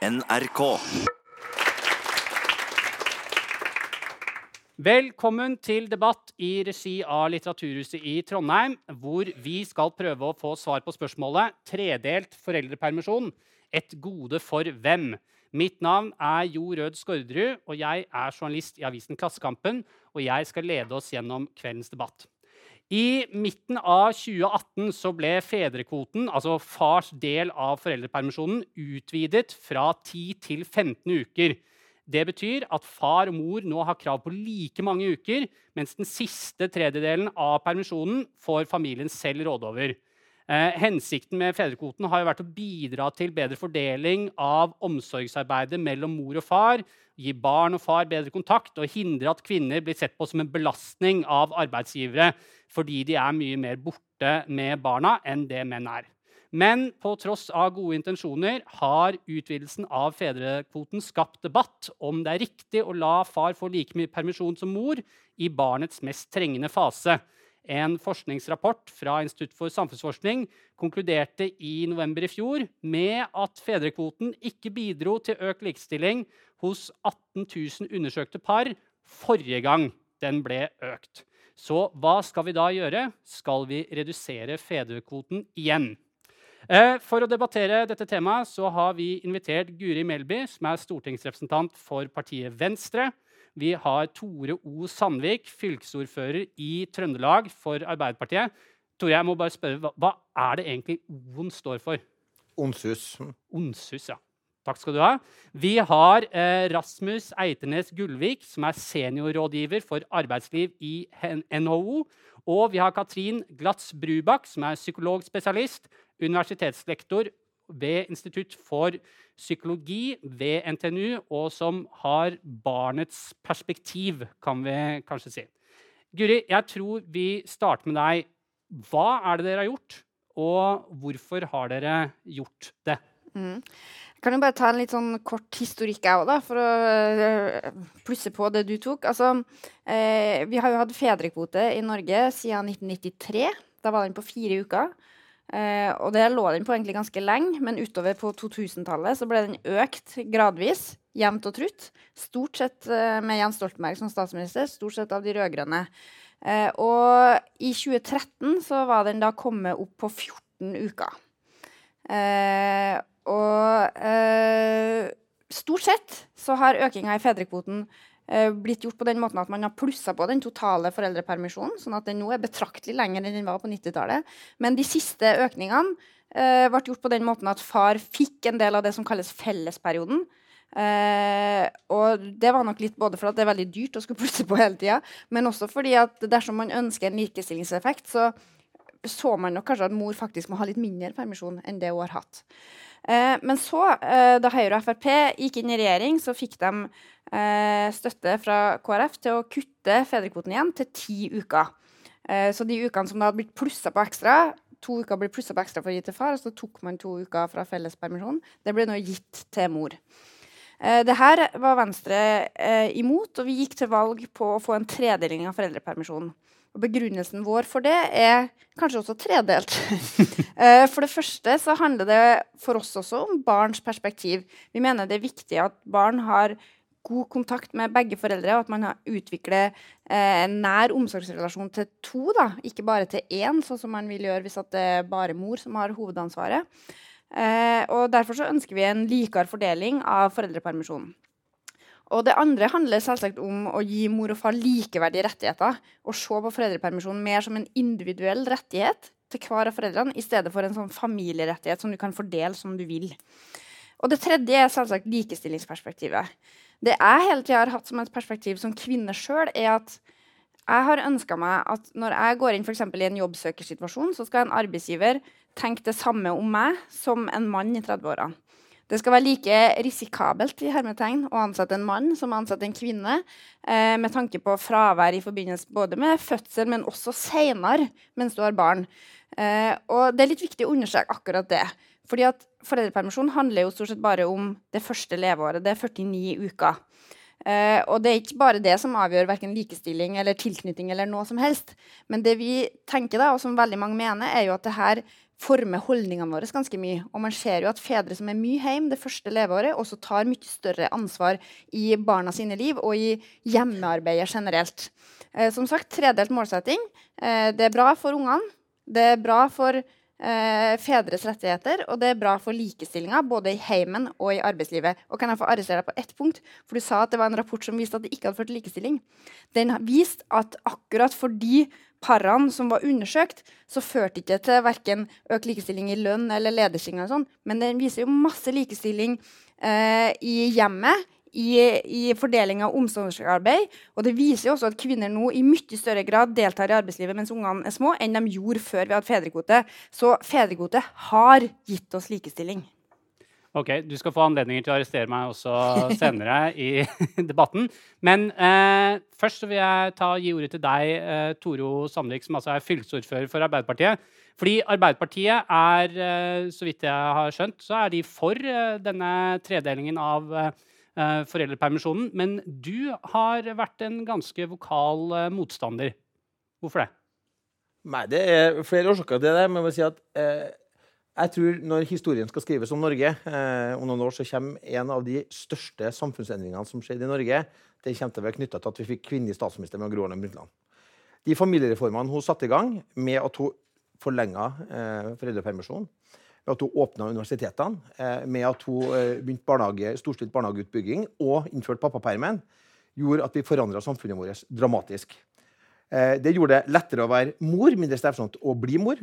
NRK. Velkommen til debatt i regi av Litteraturhuset i Trondheim, hvor vi skal prøve å få svar på spørsmålet tredelt foreldrepermisjon et gode for hvem? Mitt navn er Jo Rød Skårderud, og jeg er journalist i avisen Klassekampen. Og jeg skal lede oss gjennom kveldens debatt. I midten av 2018 så ble fedrekvoten, altså fars del av foreldrepermisjonen, utvidet fra 10 til 15 uker. Det betyr at far og mor nå har krav på like mange uker, mens den siste tredjedelen av permisjonen får familien selv råde over. Eh, hensikten med fedrekvoten har vært å bidra til bedre fordeling av omsorgsarbeidet mellom mor og far, gi barn og far bedre kontakt og hindre at kvinner blir sett på som en belastning av arbeidsgivere fordi de er mye mer borte med barna enn det menn er. Men på tross av gode intensjoner har utvidelsen av fedrekvoten skapt debatt om det er riktig å la far få like mye permisjon som mor i barnets mest trengende fase. En forskningsrapport fra Institutt for samfunnsforskning konkluderte i november i fjor med at fedrekvoten ikke bidro til økt likestilling hos 18 000 undersøkte par forrige gang den ble økt. Så hva skal vi da gjøre? Skal vi redusere fedrekvoten igjen? Eh, for å debattere dette temaet så har vi invitert Guri Melby, som er stortingsrepresentant for partiet Venstre. Vi har Tore O. Sandvik, fylkesordfører i Trøndelag for Arbeiderpartiet. Tore, jeg må bare spørre, Hva er det egentlig O-en står for? Onsus. Onsus, ja. Takk skal du ha. Vi har eh, Rasmus Eiternes Gullvik, som er seniorrådgiver for arbeidsliv i NHO. Og vi har Katrin Glatz Brubakk, som er psykologspesialist, universitetslektor ved Institutt for psykologi ved NTNU, og som har barnets perspektiv, kan vi kanskje si. Guri, jeg tror vi starter med deg. Hva er det dere har gjort, og hvorfor har dere gjort det? Mm. Jeg kan jo bare ta en litt sånn kort historikk jeg òg, for å uh, plusse på det du tok. Altså, eh, vi har jo hatt fedrekvote i Norge siden 1993. Da var den på fire uker. Eh, og det lå den på egentlig ganske lenge, men utover på 2000-tallet så ble den økt gradvis, jevnt og trutt. Stort sett eh, med Jens Stoltenberg som statsminister, stort sett av de rød-grønne. Eh, og i 2013 så var den da kommet opp på 14 uker. Eh, og eh, stort sett så har økinga i fedrekvoten Eh, blitt gjort på den måten at man har plussa på den totale foreldrepermisjonen, sånn at den nå er betraktelig lenger enn den var på 90-tallet. Men de siste økningene eh, ble gjort på den måten at far fikk en del av det som kalles fellesperioden. Eh, og det var nok litt både for at det er veldig dyrt å skulle plusse på hele tida, men også fordi at dersom man ønsker en likestillingseffekt, så så man nok kanskje at mor faktisk må ha litt mindre permisjon enn det hun har hatt. Eh, men så, eh, da Høyre og Frp gikk inn i regjering, så fikk de eh, støtte fra KrF til å kutte fedrekvoten igjen til ti uker. Så de ukene som da hadde blitt plussa på ekstra, to uker ble plussa på ekstra for å gi til far, og så tok man to uker fra fellespermisjon. Det ble nå gitt til mor. Eh, det her var Venstre imot, og vi gikk til valg på å få en tredeling av foreldrepermisjonen. Og begrunnelsen vår for det er kanskje også tredelt. Eh, for det første så handler det for oss også om barns perspektiv. Vi mener det er viktig at barn har god kontakt med begge foreldre, og at man utvikler eh, en nær omsorgsrelasjon til to, da. ikke bare til én, sånn som man vil gjøre hvis det er bare mor som har hovedansvaret. Eh, og Derfor så ønsker vi en likere fordeling av foreldrepermisjonen. Og det andre handler selvsagt om å gi mor og far likeverdige rettigheter. Og se på foreldrepermisjonen mer som en individuell rettighet til hver av foreldrene, i stedet for en sånn familierettighet som du kan fordele som du vil. Og det tredje er selvsagt likestillingsperspektivet. Det jeg hele tida har hatt som et perspektiv som kvinne sjøl, er at jeg har ønska meg at når jeg går inn for i en jobbsøkersituasjon, så skal en arbeidsgiver tenke det samme om meg som en mann i 30-åra. Det skal være like risikabelt i hermetegn å ansette en mann som å ansette en kvinne, eh, med tanke på fravær i forbindelse både med fødsel, men også seinere mens du har barn. Eh, og det er litt viktig å understreke akkurat det. Fordi at Foreldrepermisjon handler jo stort sett bare om det første leveåret. Det er 49 uker. Eh, og det er ikke bare det som avgjør verken likestilling eller tilknytning eller noe som helst. Men det vi tenker da, og som veldig mange mener, er jo at det her former holdningene våre ganske mye. Og man ser jo at fedre som er mye hjemme det første leveåret, også tar mye større ansvar i barna sine liv og i hjemmearbeidet generelt. Eh, som sagt, tredelt målsetting. Eh, det er bra for ungene. Det er bra for eh, fedres rettigheter, og det er bra for likestillinga både i heimen og i arbeidslivet. Og kan jeg få arrestere deg på ett punkt? For du sa at det var en rapport som viste at det ikke hadde ført til likestilling. Den viste at akkurat fordi parene som var undersøkt, så førte ikke til verken økt likestilling i lønn eller lederstilling. Sånn. Men den viser jo masse likestilling eh, i hjemmet, i, i fordeling av omsorgsarbeid. Og det viser jo også at kvinner nå i mye større grad deltar i arbeidslivet mens ungene er små, enn de gjorde før vi hadde fedrekvote. Så fedrekvote har gitt oss likestilling. Ok, Du skal få anledninger til å arrestere meg også senere i debatten. Men eh, først vil jeg ta, gi ordet til deg, eh, Toro Sandvik, som altså er fylkesordfører for Arbeiderpartiet. Fordi Arbeiderpartiet er, eh, så vidt jeg har skjønt, så er de for eh, denne tredelingen av eh, foreldrepermisjonen. Men du har vært en ganske vokal eh, motstander. Hvorfor det? Nei, Det er flere årsaker til det. Men jeg må si at jeg tror når historien skal skrives om Norge eh, om noen år, så kommer en av de største samfunnsendringene som skjedde i Norge, det kommer til å være knytta til at vi fikk kvinnelig statsminister med Gro Harlem Brundtland. De familiereformene hun satte i gang med at hun forlenga eh, foreldrepermisjonen, med at hun åpna universitetene, eh, med at hun eh, begynte barnehage, storstilt barnehageutbygging og innførte pappapermen, gjorde at vi forandra samfunnet vårt dramatisk. Eh, det gjorde det lettere å være mor, mindre strevsomt å bli mor.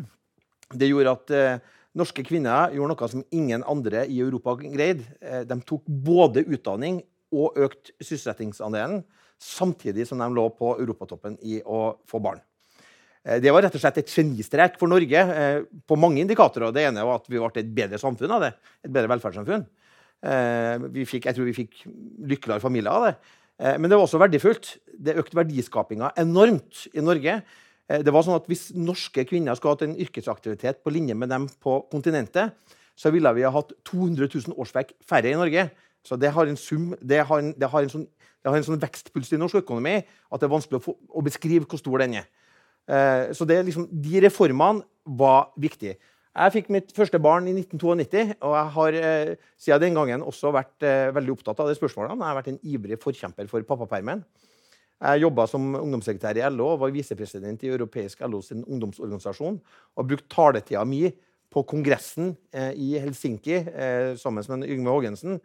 Det gjorde at eh, Norske kvinner gjorde noe som ingen andre i Europa greide. Eh, de tok både utdanning og økt sysselsettingsandelen, samtidig som de lå på europatoppen i å få barn. Eh, det var rett og slett et genistrek for Norge eh, på mange indikatorer. Det ene var at vi ble et bedre samfunn av det. Et bedre velferdssamfunn. Fikk, jeg tror vi fikk lykkeligere familier av det. Men det var også verdifullt. Det økte verdiskapinga enormt i Norge. Eh, det var sånn at Hvis norske kvinner skulle hatt en yrkesaktivitet på linje med dem på kontinentet, så ville vi ha hatt 200 000 årsverk færre i Norge. Så det har en, sum, det har en, det har en, sånn, det har en sånn, vekstpuls i norsk økonomi at det er vanskelig å, få, å beskrive hvor stor den er. Eh, så liksom, de reformene var viktige. Jeg fikk mitt første barn i 1992, og jeg har eh, siden den gangen også vært eh, veldig opptatt av de spørsmålene. Jeg har vært en ivrig forkjemper for pappapermen. Jeg jobba som ungdomssekretær i LO og var visepresident i Europeisk LO sin ungdomsorganisasjon. Og brukte taletida mi på kongressen eh, i Helsinki eh, sammen med Yngve Haagensen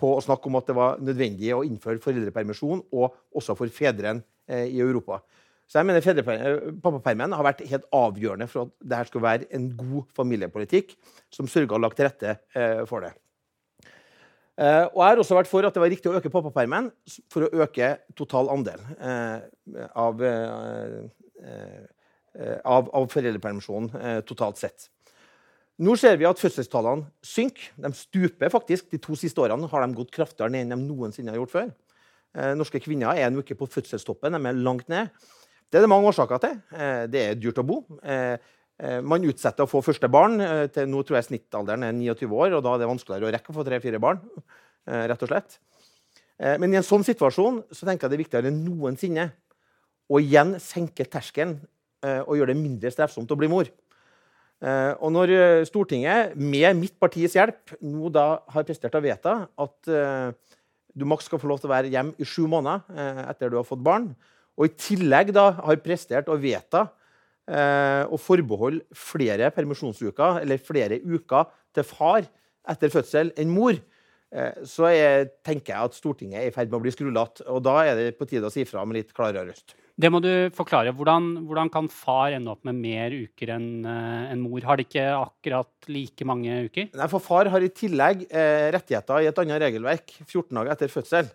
på å snakke om at det var nødvendig å innføre foreldrepermisjon, og også for fedrene eh, i Europa. Så jeg mener eh, Pappapermen har vært helt avgjørende for at dette skulle være en god familiepolitikk som sørga og lagt til rette eh, for det. Uh, og Jeg har også vært for at det var riktig å øke pappapermen for å øke total andel uh, av, uh, av, av, foreldrepermisjonen totalt sett. Nå ser vi at fødselstallene synker. De stuper faktisk. De to siste årene har de gått kraftigere ned enn de noensinne har gjort før. norske kvinner er nå ikke på fødselstoppen, de er langt ned. Det er det mange årsaker til. det er dyrt å bo. Eh, man utsetter å få første barn. Eh, til Nå tror jeg snittalderen er 29 år, og da er det vanskeligere å rekke å få tre-fire barn. Eh, rett og slett. Men i en sånn situasjon så tenker jeg det er viktigere enn noensinne å igjen senke terskelen og gjøre det mindre strevsomt å bli mor. Og når Stortinget, med mitt partis hjelp, nå da har prestert å vedta at du maks skal få lov til å være hjemme i sju måneder etter du har fått barn, og i tillegg da har prestert å vedta eh, å forbeholde flere permisjonsuker eller flere uker til far etter fødsel enn mor, eh, så jeg, tenker jeg at Stortinget er i ferd med å bli skrullete. Og da er det på tide å si fra med litt klarere røst. Det må du forklare. Hvordan, hvordan, kan far ende opp med mer uker enn uh, en mor? Har de ikke akkurat like mange uker? Nei, for Far har i tillegg eh, rettigheter i et annet regelverk 14 dager etter fødsel.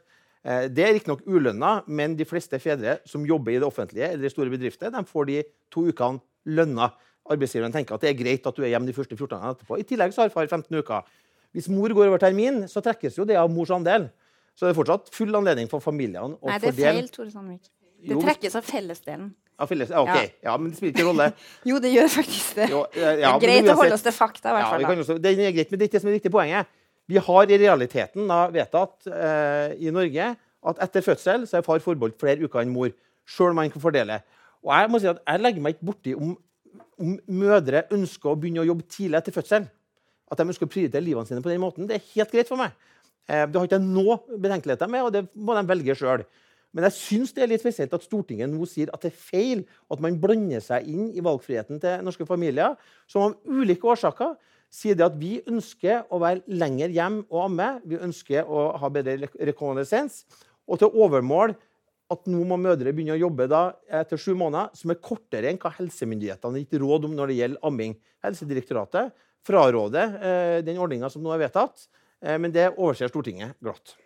Eh, det er riktignok ulønna, men de fleste fedre som jobber i det offentlige eller i store bedrifter, de får de to ukene lønna. Arbeidsgiveren tenker at det er greit at du er hjemme de første 14 dagene etterpå. I tillegg så har far 15 uker. Hvis mor går over termin, så trekkes jo det av mors andel. Så det er fortsatt full anledning for familiene å fordele. Nei, det er feil, Tore Sandvik. Det trekkes av fellesdelen. Av felles, ja, ok. Ja. ja. Men det spiller ikke rolle. jo, det gjør faktisk det. Jo, ja, det er greit å holde oss til fakta. I hvert fall, ja, også, det er greit, men det er ikke det som er riktig poenget. Vi har i realiteten da, vedtatt eh, i Norge at etter fødsel så er far forbeholdt flere uker enn mor. Selv om man kan fordele. Og jeg må si at jeg legger meg ikke borti om om mødre ønsker å begynne å jobbe tidlig etter fødsel. At de ønsker å prioritere livene sine på den måten. Det er helt greit for meg. Eh, det har ikke jeg noe betenkeligheter med, og det må de velge sjøl. Men jeg syns det er litt spesielt at Stortinget nå sier at det er feil at man blander seg inn i valgfriheten til norske familier, som av ulike årsaker sier det at vi ønsker å være lenger hjem og amme. Vi ønsker å ha bedre rekonvalesens. Og til overmål at nå må mødre begynne å jobbe da, etter sju måneder, som er kortere enn hva helsemyndighetene har gitt råd om når det gjelder amming. Helsedirektoratet fraråder eh, den ordninga som nå er vedtatt, eh, men det overser Stortinget glatt.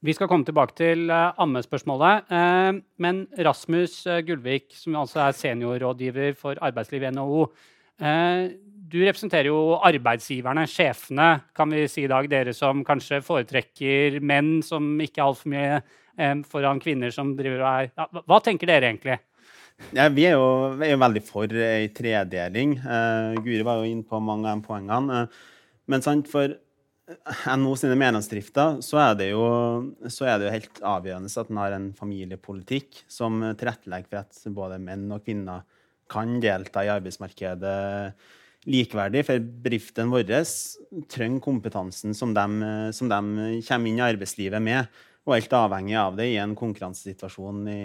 Vi skal komme tilbake til uh, ammespørsmålet. Uh, men Rasmus uh, Gullvik, som altså er seniorrådgiver for arbeidsliv i NHO, du representerer jo arbeidsgiverne, sjefene, kan vi si i dag. Dere som kanskje foretrekker menn som ikke er altfor mye foran kvinner som driver og er ja, Hva tenker dere egentlig? Ja, vi, er jo, er jo, veldig for ei tredeling. Guri var jo inne på mange av de poengene. men sant, for NHO sine medlemsdrifter, så er, det jo, er det jo helt avgjørende at en har en familiepolitikk som tilrettelegger for at både menn og kvinner kan delta i arbeidsmarkedet likeverdig. For bedriftene vår trenger kompetansen som de, som de, kommer inn i arbeidslivet med, og er helt avhengig av det i en konkurransesituasjon i,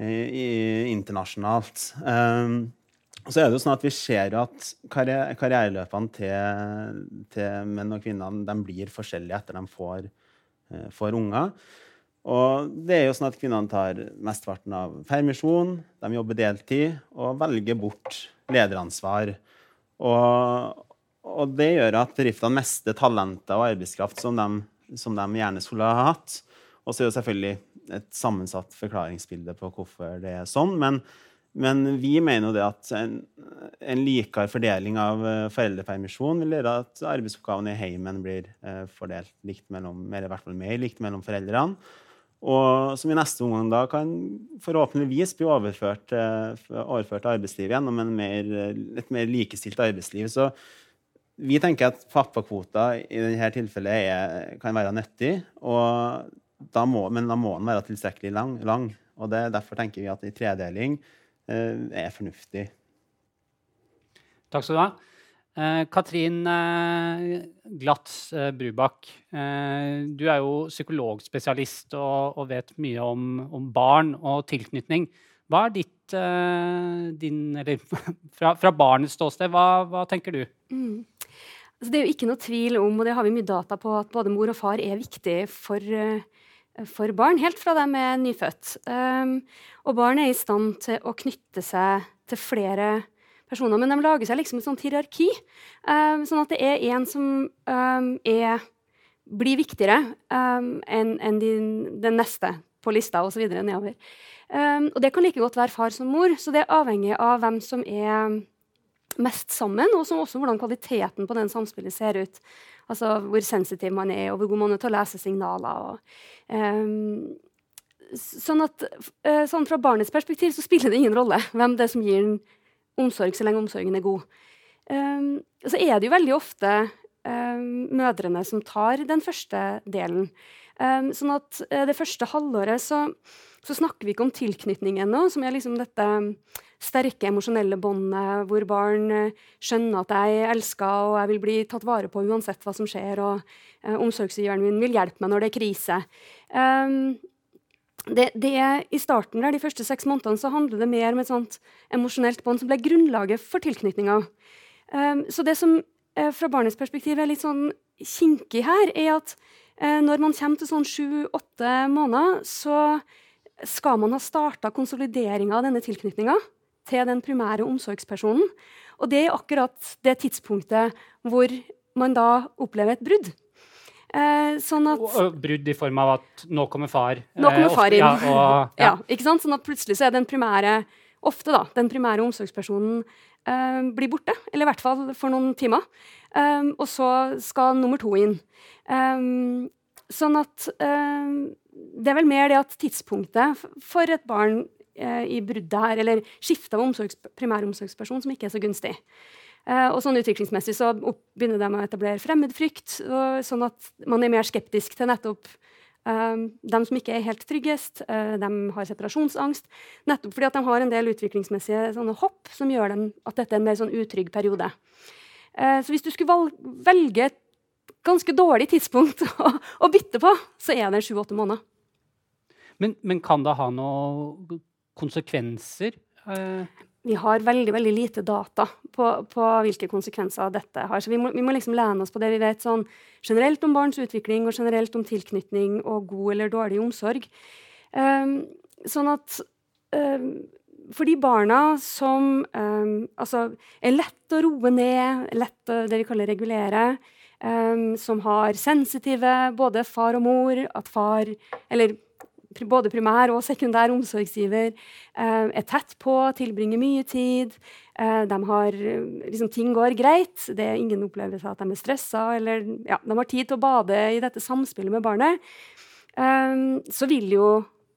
i, i internasjonalt. Um, så er det jo sånn at Vi ser at karriere, karriereløpene til, til, menn og kvinner blir forskjellige etter de får, eh, får unger. Og det er jo sånn at Kvinnene tar mesteparten av permisjon, de jobber deltid og velger bort lederansvar. Og, og det gjør at bedriftene mister talenter og arbeidskraft som de, som de gjerne skulle ha hatt. Og så er det selvfølgelig et sammensatt forklaringsbilde på hvorfor det er sånn. men men vi mener jo det at en, en likere fordeling av uh, foreldrepermisjon vil gjøre at arbeidsoppgavene i heimen blir uh, fordelt likt mellom, eller i hvert fall mer likt mellom foreldrene. Og som i neste omgang da kan forhåpentligvis bli overført, uh, overført til arbeidslivet gjennom mer, et mer likestilt arbeidsliv. Så vi tenker at pappakvoter i dette tilfellet er, kan være nyttig, da må, men da må den være tilstrekkelig lang. lang. Og det, Derfor tenker vi at en tredeling Eh, er fornuftig. Takk skal du ha. Eh, Katrin eh, Glatz eh, Brubakk, du er jo psykologspesialist og, vet mye om, barn og tilknytning. Hva er ditt din, Eller fra, fra, barnets ståsted, hva, hva tenker du? Mm. Altså, det er jo ikke noe tvil om, og det har vi mye data på, at både mor og far er viktig for for barn, helt fra de er nyfødt. Um, og barn er i stand til å knytte seg til flere personer, men de lager seg liksom et sånt hierarki. Um, sånn at det er en som um, er, blir viktigere enn en den neste på lista, osv. nedover. og det kan like godt være far som mor, så det er avhengig av hvem som er mest sammen, og også hvordan kvaliteten på den samspillet ser ut. Altså hvor sensitiv man er, og hvor god man er til å lese signaler. Og, um, sånn at sånn Fra barnets perspektiv så spiller det ingen rolle hvem det er som gir den omsorg, så lenge omsorgen er god. Um, så er det jo veldig ofte um, mødrene som tar den første delen. sånn at uh, det første halvåret så, så, snakker vi ikke om tilknytning ennå, som er liksom dette sterke emosjonelle båndet hvor barn eh, skjønner at jeg er elska og jeg vil bli tatt vare på uansett hva som skjer, og uh, omsorgsgiveren min vil hjelpe meg når det er krise. Um, det, det, I starten der, de første seks månedene så handler det mer om et sånt emosjonelt bånd som ble grunnlaget for tilknytninga. Um, så det som uh, fra barnets perspektiv er litt sånn kinkig her, er at uh, når man kommer til sånn sju-åtte måneder, så skal man ha starta konsolideringa av denne tilknytninga til den primære omsorgspersonen. Og det er akkurat det tidspunktet hvor man da opplever et brudd. Eh, sånn at, og, brudd i form av at nå kommer far. Nå kommer far inn. ja, og, ja. ja, ikke sant? Sånn at plutselig så er den primære ofte da, den primære omsorgspersonen eh, blir borte. Eller i hvert fall for noen timer. Um, og så skal nummer to inn. Um, sånn at um, Det er vel mer det at tidspunktet for et barn Eh, i bruddet her, eller skifte av omsorgs, primæromsorgsperson som ikke er så gunstig. Uh, og sånn Utviklingsmessig så begynner de å etablere fremmedfrykt, sånn at man er mer skeptisk til nettopp Um, de som ikke er helt tryggest, uh, de har separasjonsangst. Nettopp fordi at de har en del utviklingsmessige hopp som gjør dem at dette er en mer sånn utrygg periode. Uh, så hvis du skulle velge et ganske dårlig tidspunkt å, å bytte på, så er det sju-åtte måneder. Men, men, kan det ha noen konsekvenser? Uh vi har veldig veldig lite data på, på, hvilke konsekvenser dette har. Så vi må, vi må, liksom lene oss på det vi vet sånn generelt om barns utvikling og generelt om tilknytning og god eller dårlig omsorg. Um, sånn at um, for de barna som um, altså er lett å roe ned, lett å det vi kaller regulere, som har sensitive både far og mor, at far eller både primær og sekundær omsorgsgiver eh, er tett på, tilbringer mye tid. Eh, har, liksom, ting går greit. Det er ingen opplevelse av at de er stressa. Eller, ja, de har tid til å bade i dette samspillet med barnet. Eh, så vil jo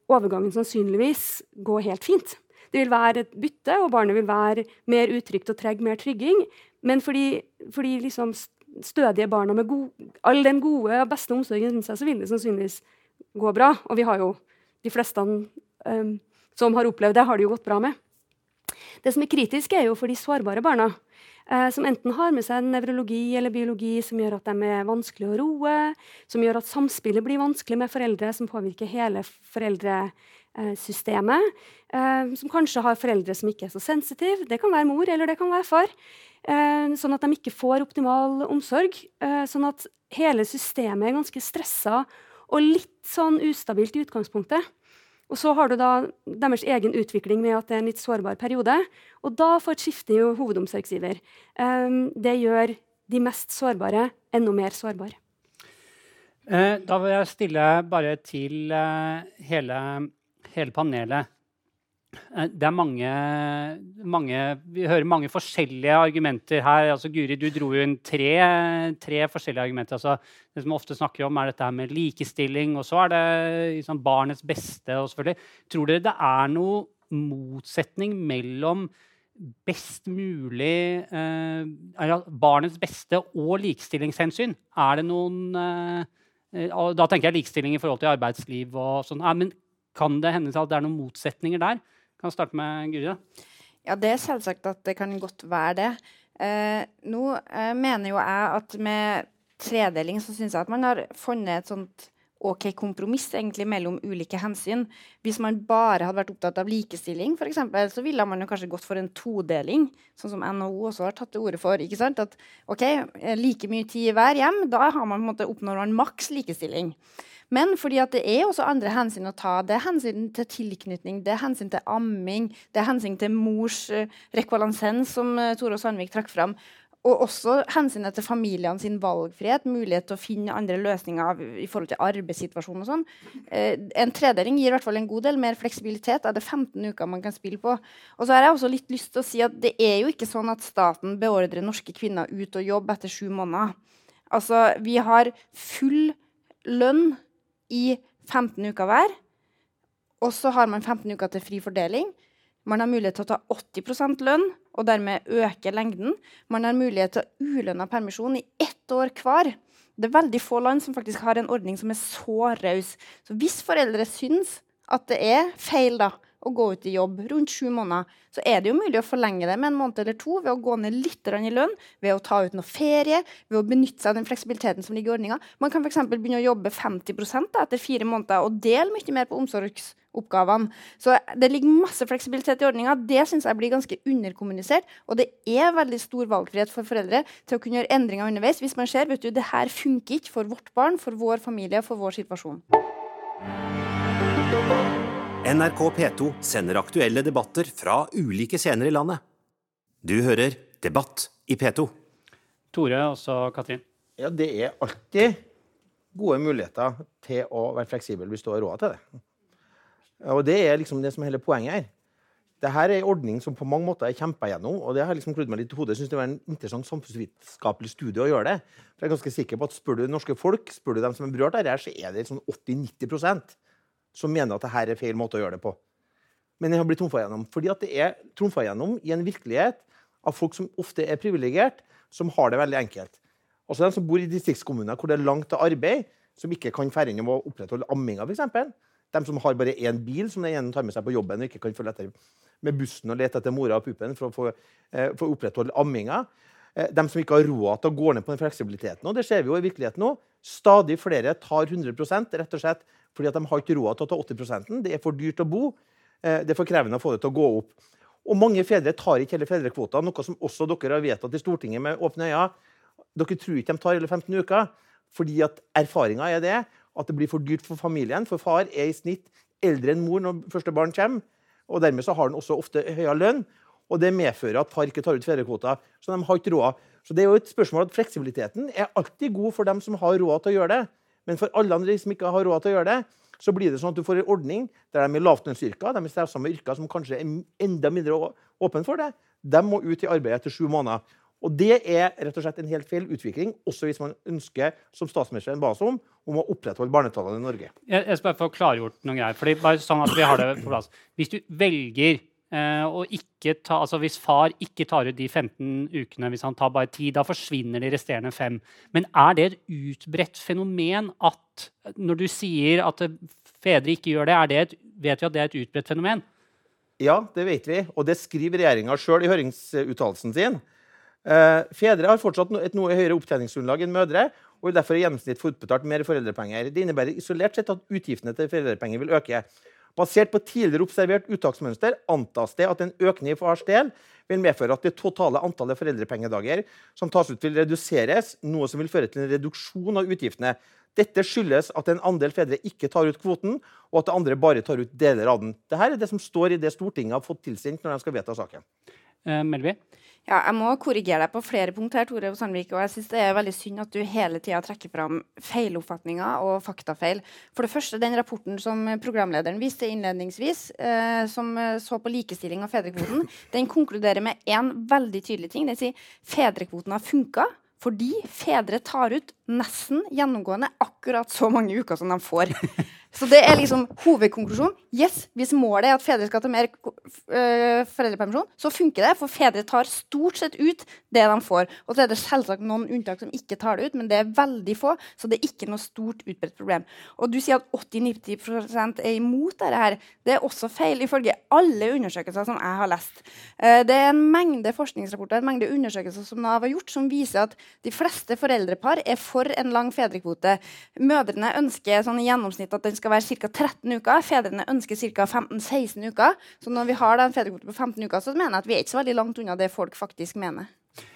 overgangen sannsynligvis gå helt fint. Det vil være et bytte, og barnet vil være mer utrygt og trege mer trygging. Men fordi, fordi liksom stødige barna med god, all den gode og beste omsorgen rundt seg, så vil det sannsynligvis gå bra. Og vi har jo de fleste um, som har opplevd det, har det jo gått bra med. Det som er kritisk, er jo for de sårbare barna. Eh, som enten har med seg nevrologi eller biologi som gjør at de er vanskelig å roe, som gjør at samspillet blir vanskelig med foreldre, som påvirker hele foreldresystemet. Eh, som kanskje har foreldre som ikke er så sensitive. Det kan være mor eller det kan være far. Eh, sånn at de ikke får optimal omsorg. Sånn at hele systemet er ganske stressa og litt sånn ustabilt i utgangspunktet. Og så har du da deres egen utvikling med at det er en litt sårbar periode. Og da får et skifte i hovedomsorgsgiver. Um, det gjør de mest sårbare enda mer sårbare. Eh, da vil jeg stille bare til eh, hele, hele panelet. Eh, det er mange, mange, Vi hører mange forskjellige argumenter her. Altså, Guri, du dro jo inn tre, tre forskjellige argumenter. Altså, det som vi ofte snakker om, er dette her med likestilling, og så er det liksom, barnets beste. Og selvfølgelig. Tror dere det er noe motsetning mellom best mulig eh, Barnets beste og likestillingshensyn? Er det noen eh, Da tenker jeg likestilling i forhold til arbeidsliv og sånn. Ja, men kan det hende at det er noen motsetninger der? Kan starte med Guri. Ja, det er selvsagt at det kan godt være det. Eh, nå eh, mener jo jeg at med tredeling så syns jeg at man har funnet et sånt OK kompromiss egentlig mellom ulike hensyn. Hvis man bare hadde vært opptatt av likestilling, for eksempel, så ville man jo kanskje gått for en todeling, sånn som NHO også har tatt til orde for. ikke sant? At OK, eh, like mye tid hver hjem, da har man på en måte oppnår man maks likestilling. Men fordi at det er også andre hensyn å ta. Det er hensyn til tilknytning, det er hensyn til amming, det er hensyn til mors rekvalensens, rekvalansens, som uh, Tore Sandvik trakk fram. Og også hensynet til familiene sin valgfrihet, mulighet til å finne andre løsninger i forhold til arbeidssituasjonen og sånn. Eh, en tredeling gir i hvert fall en god del mer fleksibilitet. Er det 15 uker man kan spille på? Og så har jeg også litt lyst til å si at det er jo ikke sånn at staten beordrer norske kvinner ut og jobbe etter sju måneder. Altså, vi har full lønn i 15 uker hver. Og så har man 15 uker til fri fordeling. Man har mulighet til å ta 80% lønn og dermed øke lengden. Man har mulighet til ulønna permisjon i ett år hver. Det er veldig få land som faktisk har en ordning som er så raus. Så hvis foreldre syns at det er feil da, å gå ut i jobb rundt sju måneder, så er det jo mulig å forlenge det med en måned eller to ved å gå ned litt i lønn, ved å ta ut noe ferie, ved å benytte seg av den fleksibiliteten som ligger i ordninga. Man kan f.eks. begynne å jobbe 50 da, etter fire måneder og dele mye mer på omsorgsoppgavene. Så det ligger masse fleksibilitet i ordninga. Det syns jeg blir ganske underkommunisert. Og det er veldig stor valgfrihet for foreldre til å kunne gjøre endringer underveis hvis man ser vet du, det her funker ikke for vårt barn, for vår familie, for vår situasjon. NRK P2 sender aktuelle debatter fra ulike scener i landet. Du hører Debatt i P2. Tore og så Katrin. Ja, det er alltid gode muligheter til å være fleksibel hvis du har råd til det. Og det er liksom det som er hele poenget her. Dette er en ordning som på mange måter er kjempa gjennom. og det har liksom meg litt i hodet. Jeg synes det var en interessant samfunnsvitenskapelig studie å gjøre det. For jeg er ganske sikker på at Spør du norske folk, spør du dem som er berørt av dette, så er det sånn 80-90% som mener at dette er feil måte å gjøre det på. Men den har blitt trumfa gjennom. Fordi at det er trumfa gjennom i en virkelighet av folk som ofte er privilegert, som har det veldig enkelt. Også de som bor i distriktskommuner hvor det er langt til arbeid, som ikke kan fære inn å opprettholde amminga, f.eks. De som har bare én bil som den ene tar med seg på jobben og ikke kan følge etter med bussen og lete etter mora og puppen for å få, eh, for å opprettholde amminga. Eh, de som ikke har råd til å gå ned på den fleksibiliteten. Og det ser vi jo i virkeligheten nå. Stadig flere tar 100 rett og slett fordi de har ikke råd til å ta 80% Det er for dyrt å bo. Eh, det er for krevende å få det til å gå opp. Og mange fedre tar ikke hele fedrekvota, noe som også dere har vedtatt i Stortinget med åpne øyne. Dere tror ikke de tar hele 15 uker, fordi at erfaringa er det at det blir for dyrt for familien. For far er i snitt eldre enn mor når første barn kommer. Og dermed så har han også ofte høyere lønn. Og det medfører at far ikke tar ut fedrekvota. Så de har ikke råd. Så det er jo et spørsmål at Fleksibiliteten er alltid god for dem som har råd til å gjøre det. Men for alle andre som ikke har råd til å gjøre det, så blir det sånn at du får en ordning der de i lavtlønnsyrker, de i samme yrker som kanskje er enda mindre åpne for det, de må ut i arbeid etter sju måneder. Og Det er rett og slett en helt feil utvikling, også hvis man ønsker, som statsministeren ba oss om, om å opprettholde barnetallene i Norge. Jeg, jeg skal bare få klargjort noen greier. fordi bare sånn at vi har det på plass. Hvis du velger eh, å ikke ta, altså Hvis far ikke tar ut de 15 ukene, hvis han tar bare 10, da forsvinner de resterende fem. Men er det et utbredt fenomen at når du sier at fedre ikke gjør det, det et, vet vi at det er et utbredt fenomen? Ja, det vet vi. Og det skriver regjeringa sjøl i høringsuttalelsen sin. Uh, fedre har fortsatt et noe høyere opptjeningsgrunnlag enn mødre og vil derfor i gjennomsnitt få utbetalt mer foreldrepenger. Det innebærer isolert sett at utgiftene til foreldrepenger vil øke. Basert på tidligere observert uttaksmønster antas det at en økning i fars del vil medføre at det totale antallet foreldrepengedager som tas ut, vil reduseres, noe som vil føre til en reduksjon av utgiftene. Dette skyldes at en andel fedre ikke tar ut kvoten, og at andre bare tar ut deler av den. Dette er det som står i det Stortinget har fått tilsendt når de skal vedta saken. Uh, Melby? Ja, jeg må korrigere deg på flere punkter, Tore Sandvik. Og jeg synes det er veldig synd at du hele tida trekker fram feiloppfatninger og faktafeil. For det første, den rapporten som programlederen viste innledningsvis, eh, som så på likestilling av fedrekvoten, den konkluderer med én veldig tydelig ting. Den sier fedrekvoten har funka fordi fedre tar ut nesten gjennomgående akkurat så mange uker som de får. Så det er liksom hovedkonklusjonen. Yes, Hvis målet er at fedre skal ta mer øh, foreldrepermisjon, så funker det. For fedre tar stort sett ut det de får. Og så er det selvsagt noen unntak som ikke tar det ut, men det er veldig få. Så det er ikke noe stort utbredt problem. Og du sier at 80-90 er imot dette her. Det er også feil, ifølge alle undersøkelser som jeg har lest. Uh, det er en mengde forskningsrapporter en mengde undersøkelser som Nav har gjort, som viser at de fleste foreldrepar er for en lang fedrekvote. Mødrene ønsker sånn i gjennomsnitt at den skal være ca. 13 uker. Fedrene ønsker ca. 15-16 uker. Så når vi har en fedrekvote på 15 uker, så mener jeg at vi er ikke så veldig langt unna det folk faktisk mener.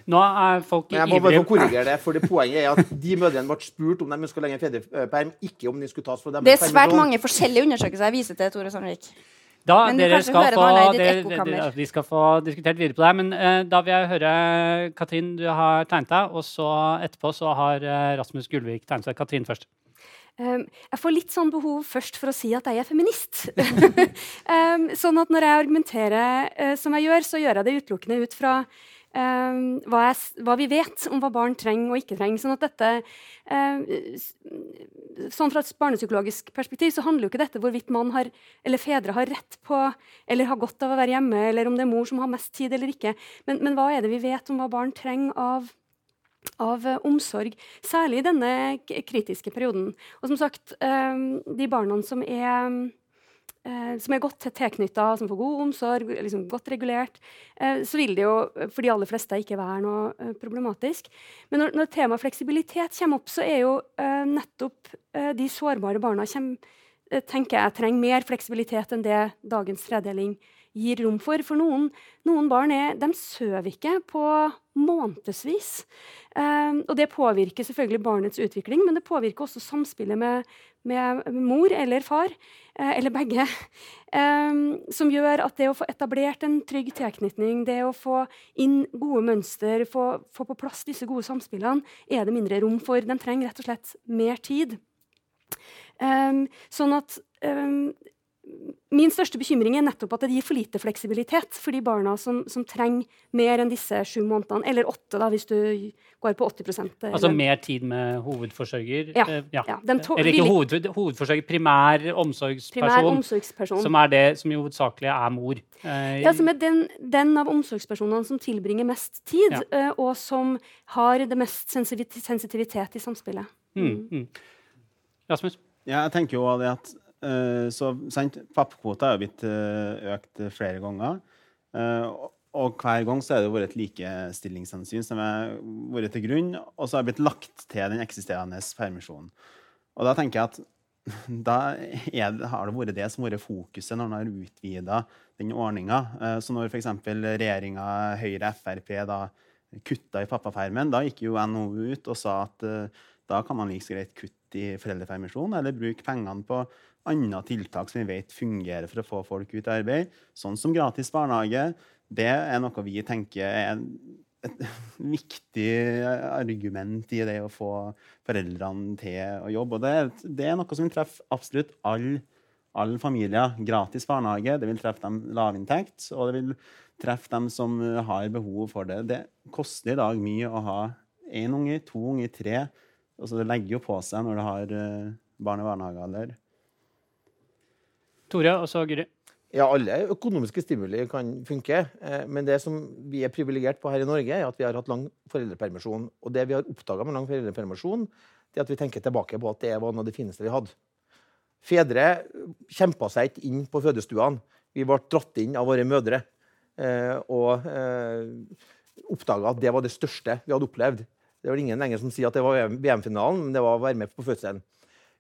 Nå er folk ivrige. jeg må bare få korrigere det, for det Poenget er at de mødrene ble spurt om de ønsker lengre fedreperm, ikke om de skulle tas for dem. Det er svært mange forskjellige undersøkelser jeg viser til, Tore Sandvik. Da, dere skal, få, dere, de skal få diskutert videre på det. Men uh, da vil jeg høre Katrin, du har tegnet deg. Og så etterpå så har uh, Rasmus Gullvik tegnet seg. Katrin først. Um, jeg får litt sånn behov først for å si at jeg er feminist. um, sånn at når jeg argumenterer uh, som jeg gjør, så gjør jeg det utelukkende ut fra hva, jeg, hva, vi vet om hva barn trenger og ikke trenger. Sånn at dette Sånn fra et barnepsykologisk perspektiv så handler jo ikke dette hvorvidt man har, eller fedre har rett på eller har godt av å være hjemme, eller om det er mor som har mest tid eller ikke. Men, men hva er det vi vet om hva barn trenger av av uh, omsorg, særlig i denne kritiske perioden. Og som sagt, uh, de barna som er, uh, som er godt tilknytta, som får god omsorg, liksom godt regulert, så vil det jo for de aller fleste ikke være noe problematisk. Men når, når temaet fleksibilitet kommer opp, så er jo nettopp de sårbare barna kommer, tenker jeg trenger mer fleksibilitet enn det dagens tredeling gir rom for. For noen, noen barn er, de sover ikke på månedsvis. Um, og det påvirker selvfølgelig barnets utvikling, men det påvirker også samspillet med, med mor eller far, uh, eller begge. Um, som gjør at det å få etablert en trygg tilknytning, det å få inn gode mønster, få, få på plass disse gode samspillene, er det mindre rom for. De trenger rett og slett mer tid. Um, sånn at Min største bekymring er nettopp at det gir for lite fleksibilitet for de barna som, som trenger mer enn disse sju månedene, eller åtte, da, hvis du går på 80 eller. Altså mer tid med hovedforsørger? Ja. Eh, ja. ja eller ikke hoved, hovedforsørger, primær omsorgsperson, primær omsorgsperson, som er det som jo hovedsakelig er mor. Eh, ja, som er den, den, av omsorgspersonene som tilbringer mest tid, ja. og som har det mest sensitivitet i samspillet. Mm. Mm. Rasmus? Ja, jeg tenker jo det at så, sant, pappkvota er jo blitt uh, økt flere ganger. Uh, og hver gang så er det vært et likestillingshensyn som har vært til grunn, og så har det blitt lagt til den eksisterende permisjonen. Og da tenker jeg at da er, har det vært det som har vært fokuset når man har utvida den ordninga. Så når f.eks. regjeringa Høyre Frp da kutta i pappapermen, da gikk jo NHO ut og sa at da kan man like greit kutte i foreldrepermisjon eller bruke pengene på andre tiltak som vi vet fungerer for å få folk ut i arbeid, sånn som gratis barnehage. Det er noe vi tenker er et viktig argument i det å få foreldrene til å jobbe. Og det, det er noe som vil treffe absolutt alle all familier. Gratis barnehage det vil treffe dem lavinntekt, og det vil treffe dem som har behov for det. Det koster i dag mye å ha én unge, to unge, tre. Altså det legger jo på seg når du har eh, barn i barnehagealder. Tore, og så Guri. Ja, alle økonomiske stimuli kan funke. Eh, men det som vi er privilegert på her i Norge, er at vi har hatt lang foreldrepermisjon. Og det vi har oppdaga med lang foreldrepermisjon, det er at vi tenker tilbake på at det var noe av det fineste vi hadde. Fedre kjempa seg ikke inn på fødestuene. Vi ble dratt inn av våre mødre. Eh, og eh, oppdaga at det var det største vi hadde opplevd. Det var ingen lenger som sier at det var VM-finalen, men det var å være med på fødselen.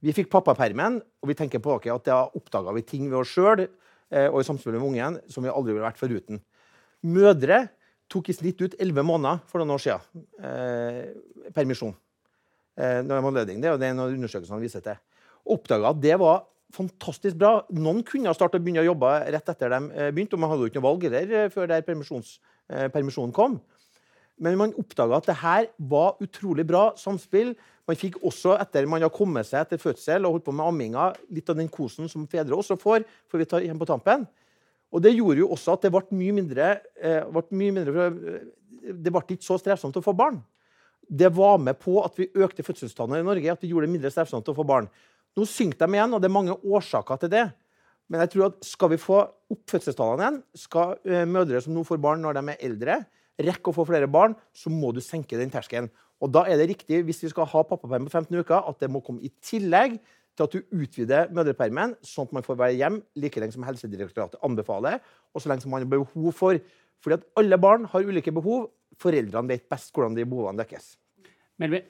Vi fikk pappapermen, og vi tenker på at da oppdaga vi ting ved oss sjøl eh, og i samspill med ungen som vi aldri ville vært foruten. Mødre tok i snitt ut elleve måneder for noen år siden. Eh, permisjon. Eh, når de hadde det er en av undersøkelsene viser til. Oppdaga at det var fantastisk bra. Noen kunne starte å begynne å jobbe rett etter de eh, begynte, og man hadde jo ikke noe valg der eh, før der permisjonen kom. Men man oppdaga at det her var utrolig bra samspill. Man fikk også, etter man har kommet seg etter fødsel og holdt på med amminga, litt av den kosen som fedre også får. for vi tar hjem på tampen. Og Det gjorde jo også at det ble mye mindre, eh, ble mye mindre eh, det ble ikke så strevsomt å få barn. Det var med på at vi økte fødselstallene i Norge. at vi gjorde det mindre strevsomt å få barn. Nå synker de igjen, og det er mange årsaker til det. Men jeg tror at skal vi få opp fødselstallene igjen, skal eh, mødre som nå får barn når de er eldre, rekke å få flere barn, så må du senke den terskelen. Og da er det riktig, hvis vi skal ha pappaperm på 15 uker, at det må komme i tillegg til at du utvider mødrepermen, sånn at man får være hjem like lenge som Helsedirektoratet anbefaler, og så lenge som man har behov for. Fordi at alle barn har ulike behov. Foreldrene vet best hvordan de behovene dekkes. Melby?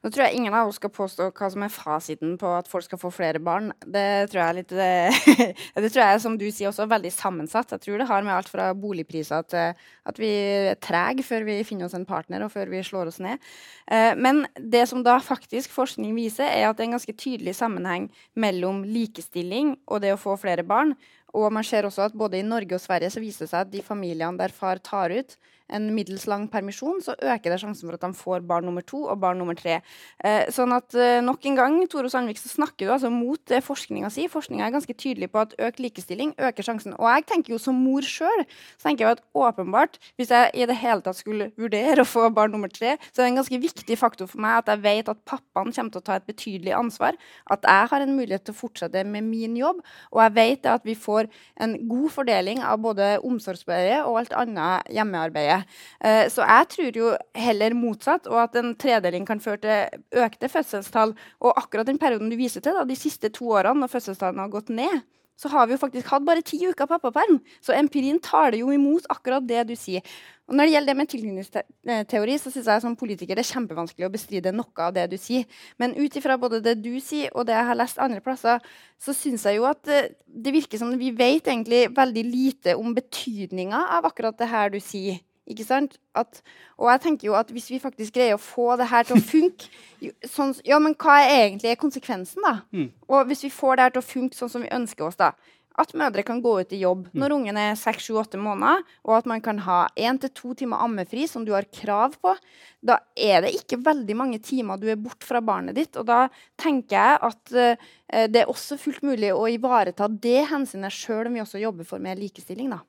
Nå tror jeg ingen av oss skal påstå hva som er fasiten på at folk skal få flere barn. Det tror jeg er litt det, det tror jeg, som du sier, også veldig sammensatt. Jeg tror det har med alt fra boligpriser til at vi er trege før vi finner oss en partner, og før vi slår oss ned. Eh, men det som da faktisk forskning viser, er at det er en ganske tydelig sammenheng mellom likestilling og det å få flere barn. Og man ser også at både i Norge og Sverige så viser det seg at de familiene der far tar ut en middels lang permisjon, så øker det sjansen for at de får barn nummer to og barn nummer tre. Eh, sånn at eh, nok en gang, Tore Sandvik, så snakker du altså mot forskninga si. Forskninga er ganske tydelig på at økt likestilling øker sjansen. Og jeg tenker jo som mor sjøl, så tenker jeg at åpenbart, hvis jeg i det hele tatt skulle vurdere å få barn nummer tre, så er det en ganske viktig faktor for meg at jeg vet at pappaen kommer til å ta et betydelig ansvar, at jeg har en mulighet til å fortsette med min jobb, og jeg vet at vi får en god fordeling av både omsorgsarbeidet og alt annet hjemmearbeidet. Eh, så jeg tror jo heller motsatt, og at en tredeling kan føre til økte fødselstall. Og akkurat den perioden du viser til, da, de siste to årene når fødselstallene har gått ned, så har vi jo faktisk hatt bare ti uker pappaperm. Så empirien taler jo imot akkurat det du sier. Og når det gjelder det med tilknytningsteori, så syns jeg som politiker det er kjempevanskelig å bestride noe av det du sier. Men ut ifra både det du sier, og det jeg har lest andre plasser, så syns jeg jo at det, det virker som vi vet egentlig veldig lite om betydninga av akkurat det her du sier. Ikke sant? At, og jeg tenker jo at hvis vi faktisk greier å få det her til å funke sånn, Ja, men hva er egentlig konsekvensen, da? Mm. Og hvis vi får det her til å funke sånn som vi ønsker oss, da At mødre kan gå ut i jobb mm. når ungen er seks, sju, åtte måneder, og at man kan ha én til to timer ammefri, som du har krav på, da er det ikke veldig mange timer du er borte fra barnet ditt. Og da tenker jeg at uh, det er også fullt mulig å ivareta det hensynet sjøl om vi også jobber for mer likestilling, da.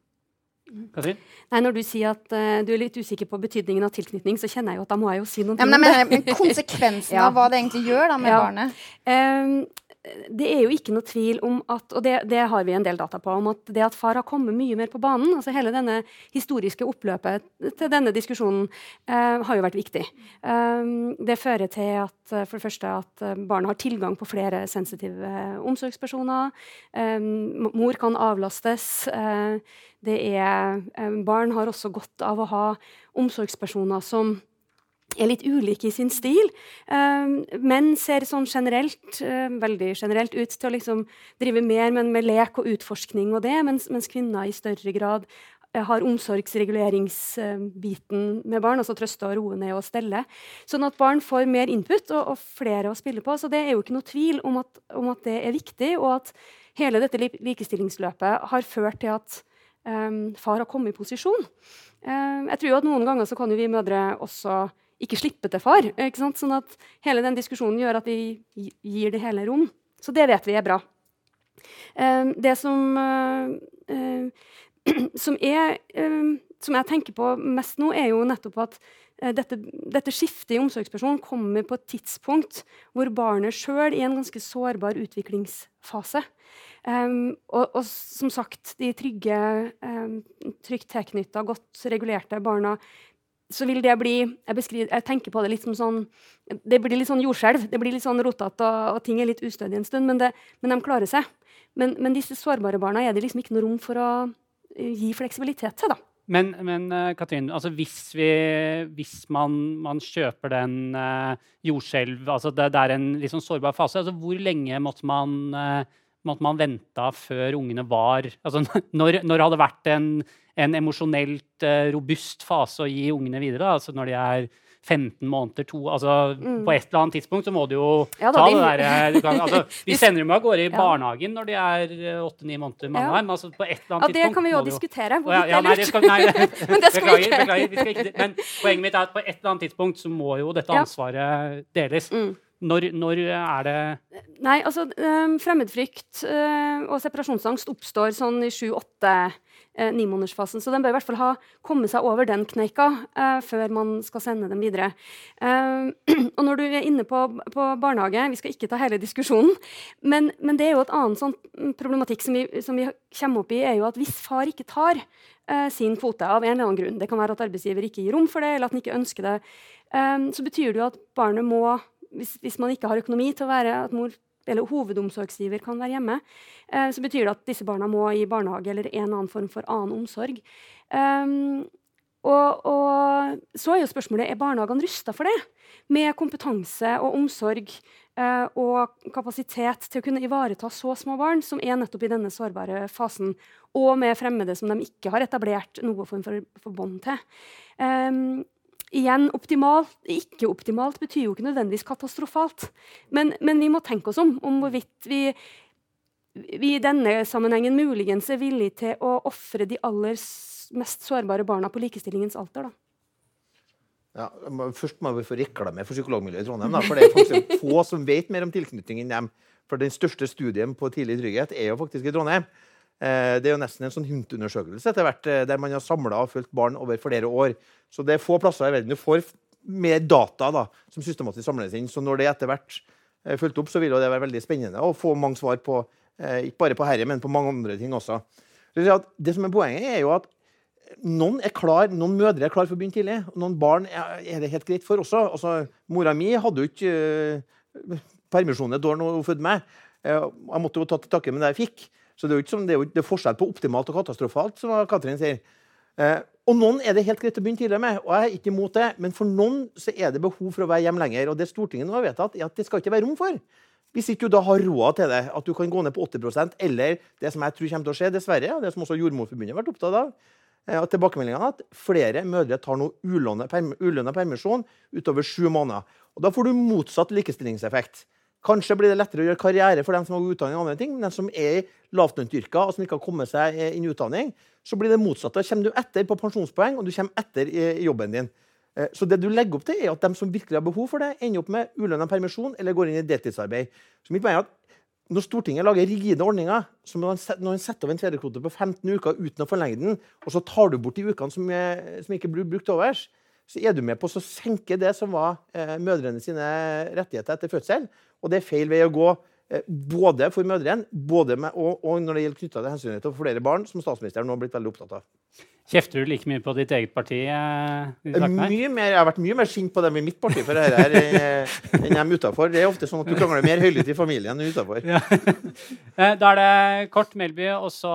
Katrin? Nei, Når du sier at uh, du er litt usikker på betydningen av tilknytning, så kjenner jeg jo at da må jeg jo si noe. Ja, men, men, men konsekvensen ja. av hva det egentlig gjør da med ja. barnet? Um, det er jo ikke noe tvil om at Og det, det, har vi en del data på. om at Det at far har kommet mye mer på banen, altså hele denne historiske oppløpet til denne diskusjonen, eh, har jo vært viktig. Um, det fører til at for det første at barn har tilgang på flere sensitive omsorgspersoner. Um, mor kan avlastes. Uh, det er, um, barn har også godt av å ha omsorgspersoner som er litt ulike i sin stil. Uh, menn ser sånn generelt, uh, veldig generelt ut til å liksom drive mer med, med lek og utforskning, og det, mens, mens kvinner i større grad har omsorgsreguleringsbiten med barn, altså trøste og roe ned og stelle. Sånn at barn får mer input og, og, flere å spille på. Så det er jo ikke noe tvil om at, om at det er viktig, og at hele dette likestillingsløpet har ført til at far har kommet i posisjon. jeg tror jo at noen ganger så kan jo vi mødre også ikke slippe til far. Sånn at hele den diskusjonen gjør at vi gir det hele rom. Så det vet vi er bra. Uh, det som, uh, uh, som, er, som jeg tenker på mest nå, er jo nettopp at dette, dette, skiftet i omsorgsperson kommer på et tidspunkt hvor barnet sjøl er i en ganske sårbar utviklingsfase. Um, og, og, som sagt, de trygge, um, trygt tilknytta, godt regulerte barna så vil det bli jeg, jeg, tenker på det litt som sånn Det blir litt sånn jordskjelv. Det blir litt sånn rotete, og, og, ting er litt ustødig en stund, men, det, men de klarer seg. Men, men, disse sårbare barna er det liksom ikke noe rom for å eh, gi fleksibilitet til. da. Men, men uh, Katrin, altså hvis, vi, hvis man, man, kjøper den uh, jordskjelv altså det, det, er en litt sånn sårbar fase, altså hvor lenge måtte man, uh, måtte man venta før ungene var altså Når, når det hadde vært en en emosjonelt uh, robust fase å gi ungene videre. Da. Altså når de er 15 måneder, to altså mm. På et eller annet tidspunkt så må du jo ja, ta det derre eh, altså, Vi sender dem av gårde i ja. barnehagen når de er eh, åtte-ni måneder. Mange ja. altså, på et eller annet ja, det kan vi jo diskutere. Hvorvidt ja, nei, det skal, nei, men det skal beklager, ikke. beklager, vi skal ikke. Men poenget mitt er at på et eller annet tidspunkt så må jo dette ansvaret deles. Mm. Når, når, er det Nei, altså um, Fremmedfrykt uh, og separasjonsangst oppstår sånn i sju-åtte eh, nimånedersfasen. Så den bør i hvert fall ha kommet seg over den kneika eh, før man skal sende dem videre. Uh, og når du er inne på, på, barnehage, vi skal ikke ta hele diskusjonen, men, men det er jo et annet sånn problematikk som vi, som vi, kommer opp i, er jo at hvis far ikke tar eh, sin kvote av en eller annen grunn, det kan være at arbeidsgiver ikke gir rom for det, eller at han ikke ønsker det, eh, så betyr det jo at barnet må hvis, hvis, man ikke har økonomi til å være at mor eller hovedomsorgsgiver kan være hjemme, eh, så betyr det at disse barna må i barnehage eller en annen form for annen omsorg. Um, og, og, så er jo spørsmålet er barnehagene rusta for det, med kompetanse og omsorg eh, og kapasitet til å kunne ivareta så små barn, som er nettopp i denne sårbare fasen, og med fremmede som de ikke har etablert noe form for, for bånd til. Um, Igjen, optimalt, ikke optimalt betyr jo ikke nødvendigvis katastrofalt. Men, men vi må tenke oss om om hvorvidt vi, vi, i denne sammenhengen muligens er villige til å ofre de aller mest sårbare barna på likestillingens alter. da. Ja, først må vi få reklame for psykologmiljøet i Trondheim. Da, for det er faktisk få som vet mer om tilknytning enn dem. For Den største studien på tidlig trygghet er jo faktisk i Trondheim. Eh, det er jo nesten en sånn HUNT-undersøkelse etter hvert, eh, der man har samla og fulgt barn over flere år. Så det er få plasser i verden du får mer data da, som systematisk samles inn. Så når det etter hvert er fulgt opp, så vil det være veldig spennende å få mange svar på eh, ikke bare på herre, men på mange andre ting også. Det som er Poenget er jo at noen er klar, noen mødre er klar for å begynne tidlig. og Noen barn er det helt greit for også. Altså, mora mi hadde jo ikke uh, permisjon et år da hun fødte meg. Jeg måtte jo ta til takke med det jeg fikk. Så det er jo ikke som, det er, jo, det er forskjell på optimalt og katastrofalt, som Katrin sier. Eh, og noen er det helt greit å begynne tidligere med, og jeg er ikke imot det. Men for noen så er det behov for å være hjemme lenger. Og det Stortinget nå har vedtatt, er at det skal ikke være rom for. Hvis ikke du da har råd til det, at du kan gå ned på 80% eller det som jeg tror kommer til å skje, dessverre, og det som også Jordmorforbundet har vært opptatt av, eh, at tilbakemeldingene at flere mødre tar nå ulønna permisjon utover sju måneder. Og Da får du motsatt likestillingseffekt. Kanskje blir det lettere å gjøre karriere for dem som har utdanning, og andre ting, men dem som er i lavtlønnsyrker og som ikke har kommet seg inn i utdanning, så blir det motsatt. Da kommer du etter på pensjonspoeng, og du kommer etter i jobben din. Eh, så det du legger opp til, er at dem som virkelig har behov for det, ender opp med ulønna permisjon eller går inn i deltidsarbeid. Så mitt poeng er at når Stortinget lager rigide ordninger, som når man setter over en fedrekvote på 15 uker uten å forlenge den, og så tar du bort de ukene som, er, som ikke blir brukt overs, så er du med på å senke det som var eh, mødrene sine rettigheter etter fødsel. Og det er feil vei å gå Eh, både for mødrene både med, og, og, når det gjelder knytta til hensynet til flere barn, som statsministeren nå har blitt veldig opptatt av. Kjefter du like mye på ditt eget parti? Eh, mye mer, jeg har vært mye mer sint på dem i mitt parti for dette her, eh, enn dem utafor. Det er ofte sånn at du krangler mer høylytt i familien enn utafor. Ja. Eh, da er det kort Melby og så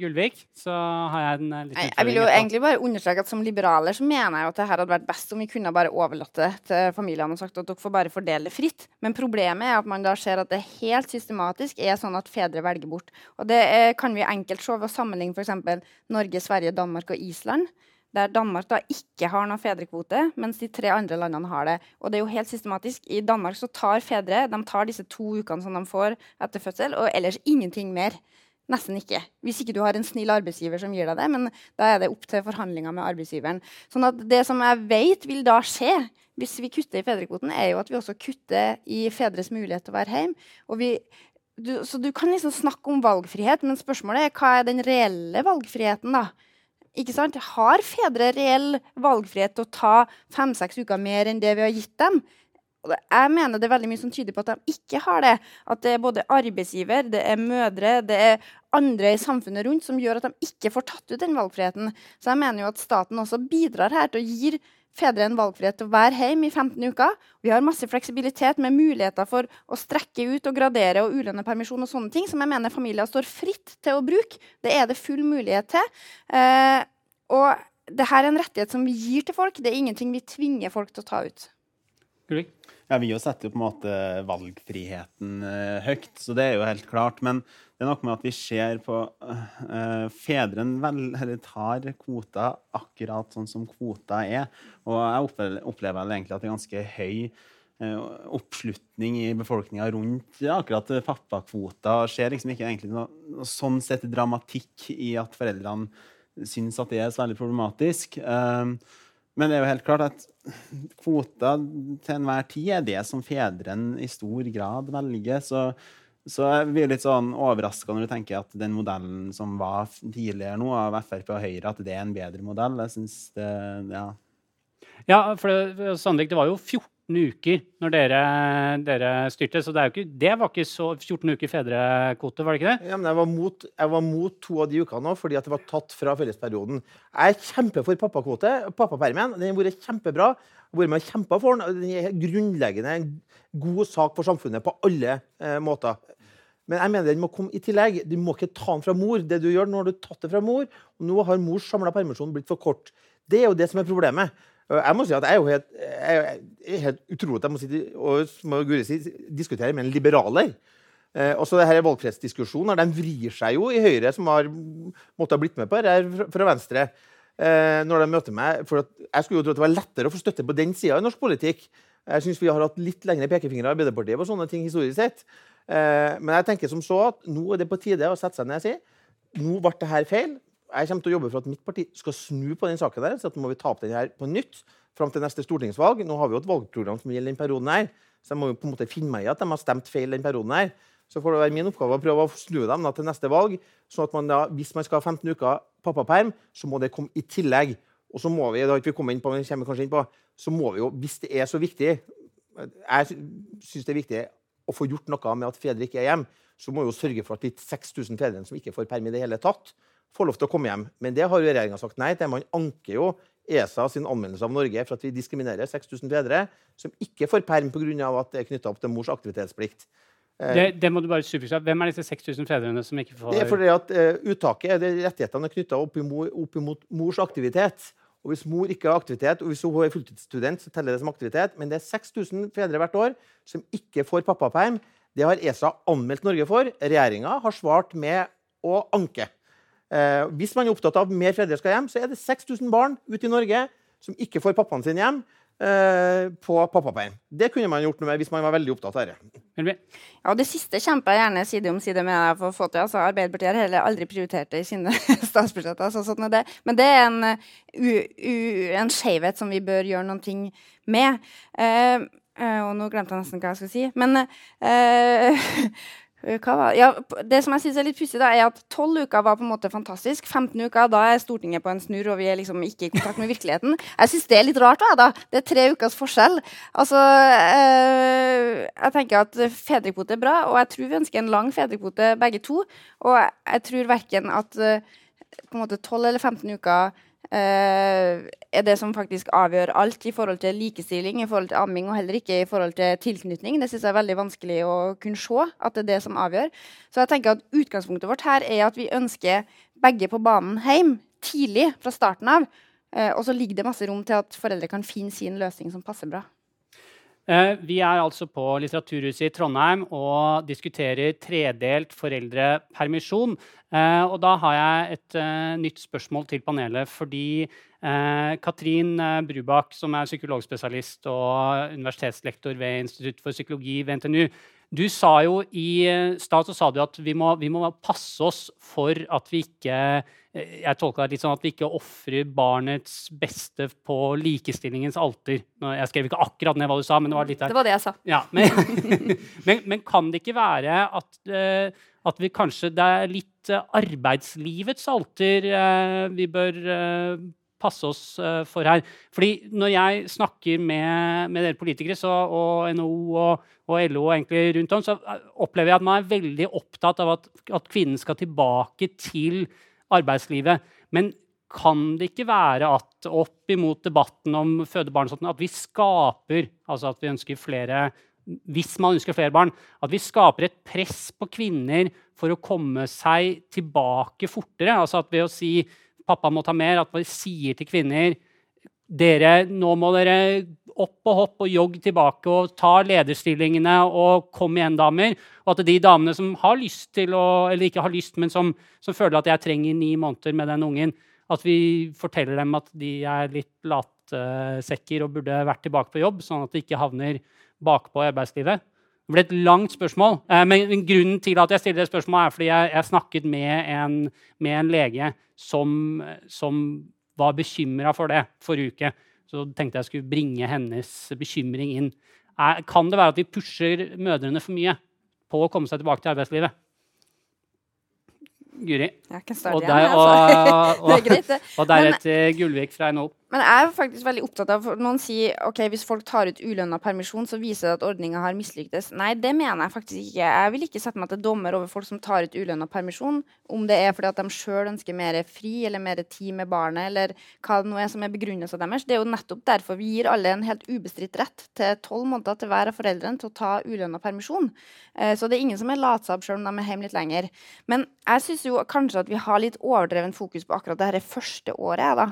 Gullvik. Så har jeg en liten Jeg vil jo egentlig bare understreke at som liberaler så mener jeg at det her hadde vært best om vi kunne bare overlatt det til familiene og sagt at dere får bare fordele det fritt. Men problemet er at man da ser at det helt systematisk er sånn at fedre velger bort. Og det kan vi enkelt se ved å sammenligne f.eks. Norge, Sverige, Danmark og Island. Der Danmark da ikke har noen fedrekvote, mens de tre andre landene har det. Og det er jo helt systematisk. I Danmark så tar fedre de tar disse to ukene som de får etter fødsel, og ellers ingenting mer. Nesten ikke. Hvis ikke du har en snill arbeidsgiver som gir deg det. Men da er det opp til forhandlinger med arbeidsgiveren. Sånn at det som jeg vet vil da skje hvis vi kutter i fedrekvoten, er jo at vi også kutter i fedres mulighet til å være hjemme. Og vi, du, så du kan liksom snakke om valgfrihet, men spørsmålet er hva er den reelle valgfriheten, da? Ikke sant? Har fedre reell valgfrihet til å ta fem-seks uker mer enn det vi har gitt dem? Jeg mener det er veldig mye som tyder på at de ikke har det. At det er både arbeidsgiver, det er mødre, det er andre i samfunnet rundt som gjør at de ikke får tatt ut den valgfriheten. Så jeg mener jo at staten også bidrar her til å gi fedre en valgfrihet til å være hjemme i 15 uker. Vi har masse fleksibilitet med muligheter for å strekke ut og gradere og ulønnet permisjon og sånne ting som jeg mener familier står fritt til å bruke. Det er det full mulighet til. Eh, og det her er en rettighet som vi gir til folk. Det er ingenting vi tvinger folk til å ta ut. Ja, Vi setter jo på en måte valgfriheten uh, høyt, så det er jo helt klart. Men det er noe med at vi ser på uh, Fedren vel, tar kvota akkurat sånn som kvota er. Og jeg opplever, egentlig at det er ganske høy uh, oppslutning i befolkninga rundt ja, akkurat pappakvota. Det skjer liksom ikke egentlig noe, sånn sett dramatikk i at foreldrene syns at det er så veldig problematisk. Uh, men det er jo helt klart at kvota til enhver tid er det som fedrene i stor grad velger. Så, så jeg blir litt sånn overraska når du tenker at den modellen som var tidligere nå, av Frp og Høyre, at det er en bedre modell. Jeg syns det, ja. Ja, for Sandvik, det var jo 14 uker når dere, dere styrte. Så det, ikke, det, var ikke så 14 uker fedrekvote, var det ikke det? Ja, men jeg var, mot, jeg var mot to av de ukene òg, fordi at det var tatt fra fellesperioden. Jeg er kjempe for pappakvote. Pappapermen den har vært kjempebra. Vært med og kjempa for den. Den er grunnleggende en god sak for samfunnet på alle eh, måter. Men jeg mener den må komme i tillegg. Du må ikke ta den fra mor. Det du gjør, Nå har du tatt det fra mor, og nå har mors samla permisjon blitt for kort. Det er jo det som er problemet. Jeg må si at jeg er jo helt, jeg er helt utrolig at jeg må sitte og må Guri si, diskutere med en liberaler. Eh, også det her valgfrihetsdiskusjonen de vrir seg jo i Høyre, som har måttet ha blitt med på dette fra Venstre. Eh, når de møter meg, for Jeg skulle jo tro at det var lettere å få støtte på den sida i norsk politikk. Jeg syns vi har hatt litt lengre pekefingre av Arbeiderpartiet på sånne ting historisk sett. Eh, men jeg tenker som så at nå er det på tide å sette seg ned og si nå ble det her feil jeg kommer til å jobbe for at mitt parti skal snu på den saken. der, så at nå må vi ta opp den her på nytt fram til neste stortingsvalg. Nå har vi jo et valgprogram som gjelder den perioden her, så jeg må jo på en måte finne meg i at de har stemt feil den perioden her. Så får det være min oppgave å prøve å snu dem da, til neste valg. sånn at man da, Hvis man skal ha 15 uker pappaperm, så må det komme i tillegg. Og så må vi da ikke vi kommer inn på, men kommer kanskje inn på, så må vi jo, hvis det er så viktig Jeg syns det er viktig å få gjort noe med at fedre ikke er hjemme. Så må vi jo sørge for at de 6000 fedrene som ikke får perm i det hele tatt, får lov til å komme hjem. Men det har jo regjeringa sagt nei til. Man anker jo ESA sin anmeldelse av Norge for at vi diskriminerer 6000 fedre som ikke får perm pga. at det er knytta opp til mors aktivitetsplikt. Eh, det, det, må du bare superklare. Hvem er disse 6000 fedrene som ikke får Det er fordi at uh, uttaket, det, Rettighetene er knytta opp, opp imot mors aktivitet. Og Hvis mor ikke har aktivitet, og hvis hun er fulltidsstudent, så teller det som aktivitet. Men det er 6000 fedre hvert år som ikke får pappaperm. Det har ESA anmeldt Norge for. Regjeringa har svart med å anke. Eh, hvis man er opptatt av mer fedre skal hjem, så er det 6000 barn ute i Norge som ikke får pappaen sin hjem eh, på pappaperm. Det kunne man gjort noe med hvis man var veldig opptatt av det. Ja, Det siste kjemper jeg gjerne side om side med deg for å få til. Altså, Arbeiderpartiet har heller aldri prioritert det i sine statsbudsjetter. Altså, sånn det. Men det er en, uh, en skjevhet som vi bør gjøre noe med. Uh, uh, og nå glemte jeg nesten hva jeg skulle si. Men Eh, var, ja, det som jeg synes er litt pussig, er at 12 uker var på en måte fantastisk. 15 uker, da er Stortinget på en snurr, og vi er liksom ikke i kontakt med virkeligheten. Jeg syns det er litt rart. Da. Det er tre ukers forskjell. Altså, øh, jeg tenker at fedrekvote er bra, og jeg tror vi ønsker en lang fedrekvote begge to. Og jeg tror verken at øh, på en måte 12 eller 15 uker eh, er det som faktisk avgjør alt i forhold til likestilling, i forhold til amming og heller ikke i forhold til tilknytning. Det synes jeg er veldig vanskelig å kunne se at det er det som avgjør. Så jeg tenker at utgangspunktet vårt her er at vi ønsker begge på banen hjem tidlig fra starten av. Uh, og så ligger det masse rom til at foreldre kan finne sin løsning som passer bra. Uh, Vi er altså på Litteraturhuset i Trondheim og diskuterer tredelt foreldrepermisjon. Eh, Og da har jeg et eh, nytt spørsmål til panelet. Fordi eh, Katrin Brubakk, som er psykologspesialist og universitetslektor ved Institutt for psykologi ved NTNU, du sa jo i stad at vi må, vi må passe oss for at vi ikke jeg tolka det litt sånn at vi ikke ofrer barnets beste på likestillingens alter. Jeg skrev ikke akkurat ned hva du sa, men det var litt der. Det var det jeg sa. Ja, men, men, men kan det ikke være at, at vi kanskje det er litt eh, arbeidslivets alter eh, vi bør eh, passe oss for her? Fordi når jeg snakker med, med dere politikere så, og NHO og, og LO egentlig rundt om, så opplever jeg at man er veldig opptatt av at, at kvinnen skal tilbake til arbeidslivet. Men kan det ikke være at opp imot debatten om fødebarn at vi skaper altså at vi ønsker flere hvis man ønsker flere barn, at vi skaper et press på kvinner for å komme seg tilbake fortere. Altså at ved å si pappa må ta mer, at vi sier til kvinner dere, nå må dere opp og hopp og jogg tilbake og ta lederstillingene og kom igjen, damer. Og at de damene som har lyst til å, eller ikke har lyst, men som, som føler at jeg trenger ni måneder med den ungen, at vi forteller dem at de er litt latsekker og burde vært tilbake på jobb, sånn at de ikke havner bakpå i arbeidslivet. Det ble et langt spørsmål. Eh, men grunnen til at jeg stiller det spørsmålet, er fordi jeg, jeg snakket med en, med en lege som, som var bekymra for det forrige uke. Så tenkte jeg skulle bringe hennes bekymring inn. Er, kan det være at vi pusher mødrene for mye på å komme seg tilbake til arbeidslivet? Guri. Jeg kan starte Og, igjen. der, og, altså. det er og, og deretter Gullvik fra NHO. Men jeg er faktisk veldig opptatt av for Noen sier ok, hvis folk tar ut ulønna permisjon, så viser det at ordninga har mislyktes. Nei, det mener jeg faktisk ikke. Jeg vil ikke sette meg til dommer over folk som tar ut ulønna permisjon, om det er fordi at de sjøl ønsker mer fri eller mer tid med barnet, eller hva det nå er som er begrunnelsen deres. Det er jo nettopp derfor vi gir alle en helt ubestridt rett til tolv måneder til hver av foreldrene til å ta ulønna permisjon. Eh, så det er ingen som er latsabb sjøl om de er hjemme litt lenger. Men jeg syns jo kanskje at vi har litt overdreven fokus på akkurat det her første året. da.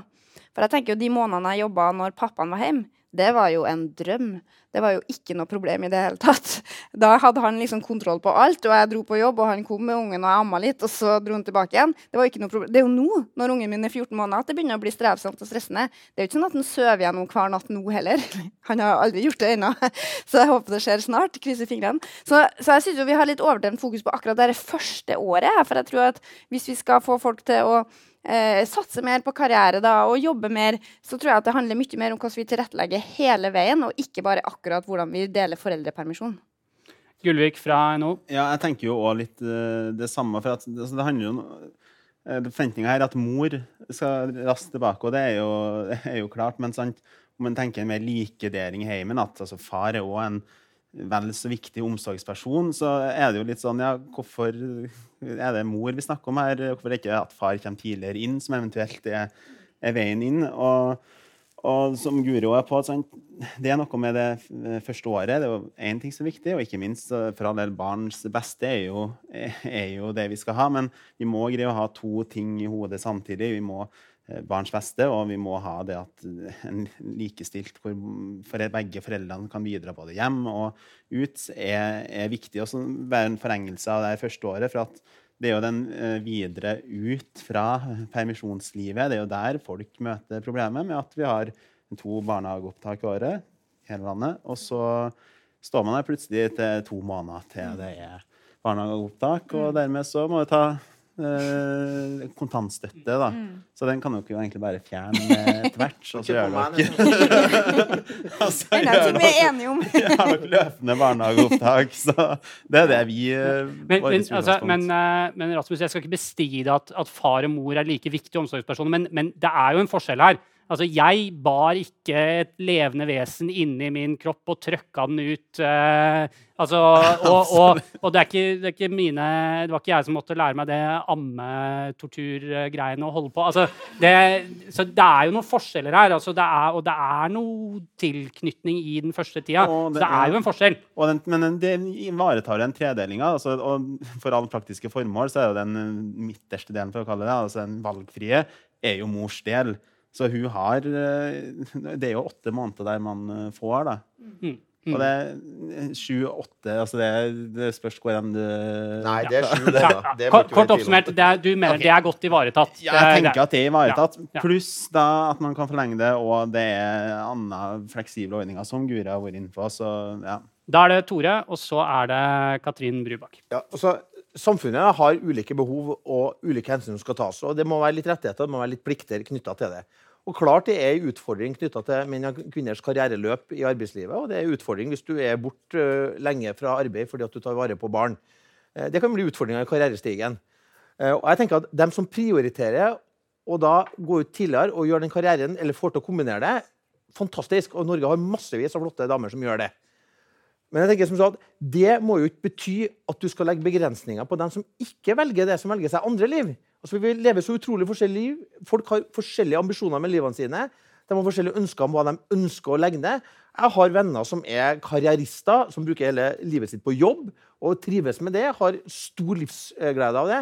For jeg tenker jo De månedene jeg jobba når pappaen var hjemme, det var jo en drøm. Det var jo ikke noe problem i det hele tatt. Da hadde han liksom kontroll på alt, og jeg dro på jobb, og han kom med ungen og jeg amma litt, og så dro han tilbake igjen. Det. Det er jo nå, når ungen min er 14 måneder, at det begynner å bli strevsomt og stressende. Det er jo ikke sånn at han sover gjennom hver natt nå heller. Han har aldri gjort det ennå, så jeg håper det skjer snart. Krysser fingrene. Så, så jeg syns vi har litt overdrevent fokus på akkurat det første året. For jeg tror at hvis vi skal få folk til å eh, satse mer på karriere da, og jobbe mer, så tror jeg at det handler mye mer om hvordan vi tilrettelegger hele veien, og ikke bare akkurat hvordan vi deler foreldrepermisjon. Gullvik fra NHO. Ja, jeg tenker jo òg litt uh, det samme. For at, altså, det handler jo om uh, Forventninga her er at mor skal raskt tilbake, og det er jo, er jo klart. Men sant, om man tenker en mer likedeling i heimen, at altså, far er òg en vel så viktig omsorgsperson, så er det jo litt sånn Ja, hvorfor er det mor vi snakker om her? Hvorfor er det ikke at far kommer tidligere inn, som eventuelt er, er veien inn? Og, og som Guri er på, sånn, det er noe med det første året. Det er jo én ting som er viktig, og ikke minst eh, for all del barns beste er jo, er jo det vi skal ha. Men vi må greie å ha to ting i hodet samtidig. Vi må barns beste, og vi må ha det at eh, en likestilt hvor for begge foreldrene kan bidra både hjem og ut, er, er viktig. Og så være en forengelse av det første året. for at det er jo den eh, videre ut fra permisjonslivet. Det er jo der folk møter problemet med at vi har to barnehageopptak i året i hele landet. Og så står man der plutselig til to måneder til det er barnehageopptak, og dermed så må det ta Eh, kontantstøtte, da. Mm. Så den kan dere jo egentlig bare fjerne med tvert. Og så gjør dere Og Det er ting vi er enige om. Vi har nok løpende barnehageopptak. Så det er det vi eh, Men, men, altså, men, eh, men Rasmus, jeg skal ikke bestride at, at far og mor er like viktige omsorgspersoner, men, men det er jo en forskjell her. Altså, jeg bar ikke et levende vesen inni min kropp og trøkka den ut. Uh, altså, og, og, og det, er ikke, det, er ikke mine, det var ikke jeg som måtte lære meg det ammetorturgreiene å holde på. Altså, det, så det er jo noen forskjeller her. Altså, det er, og det er noe tilknytning i den første tida. Det, Så det er jo en forskjell. Den, men det ivaretar den tredelinga. Altså, og for alle praktiske formål så er jo den eh, midterste delen, for å kalle det, altså den valgfrie, er jo mors del. Så hun har eh, Det er jo åtte måneder der man eh, får, da. Mm. Og det er sju-åtte altså det, det spørs hvor enn du Nei, det er sju, det, da. Det Kort, kort oppsummert, det er, du mener okay. det er godt ivaretatt? Ja, jeg tenker at det er ivaretatt. Ja. Pluss da at man kan forlenge det, og det er andre fleksible ordninger, som Guri har vært inne på. Så ja. Da er det Tore, og så er det Katrin Brubakk. Ja, altså, samfunnet har ulike behov og ulike hensyn som skal tas. og Det må være litt rettigheter det må være litt plikter knytta til det. Og klart Det er en utfordring knytta til menn og kvinners karriereløp i arbeidslivet. Og det er en utfordring hvis du er borte lenge fra arbeid fordi at du tar vare på barn. Eh, Det kan bli utfordringer i karrierestigen. Eh, Og jeg tenker at dem som prioriterer og da går ut tidligere og gjør den karrieren, eller får til å kombinere det, fantastisk. Og Norge har massevis av flotte damer som gjør det. Men jeg tenker som så at det må jo ikke bety at du skal legge begrensninger på dem som ikke velger det, som velger seg andre liv. Altså, vi lever så utrolig forskjellige liv. Folk har forskjellige ambisjoner med livene sine. De har forskjellige ønsker om hva de ønsker å legge ned. Jeg har venner som er karrierister, som bruker hele livet sitt på jobb og trives med det. Har stor livsglede av det.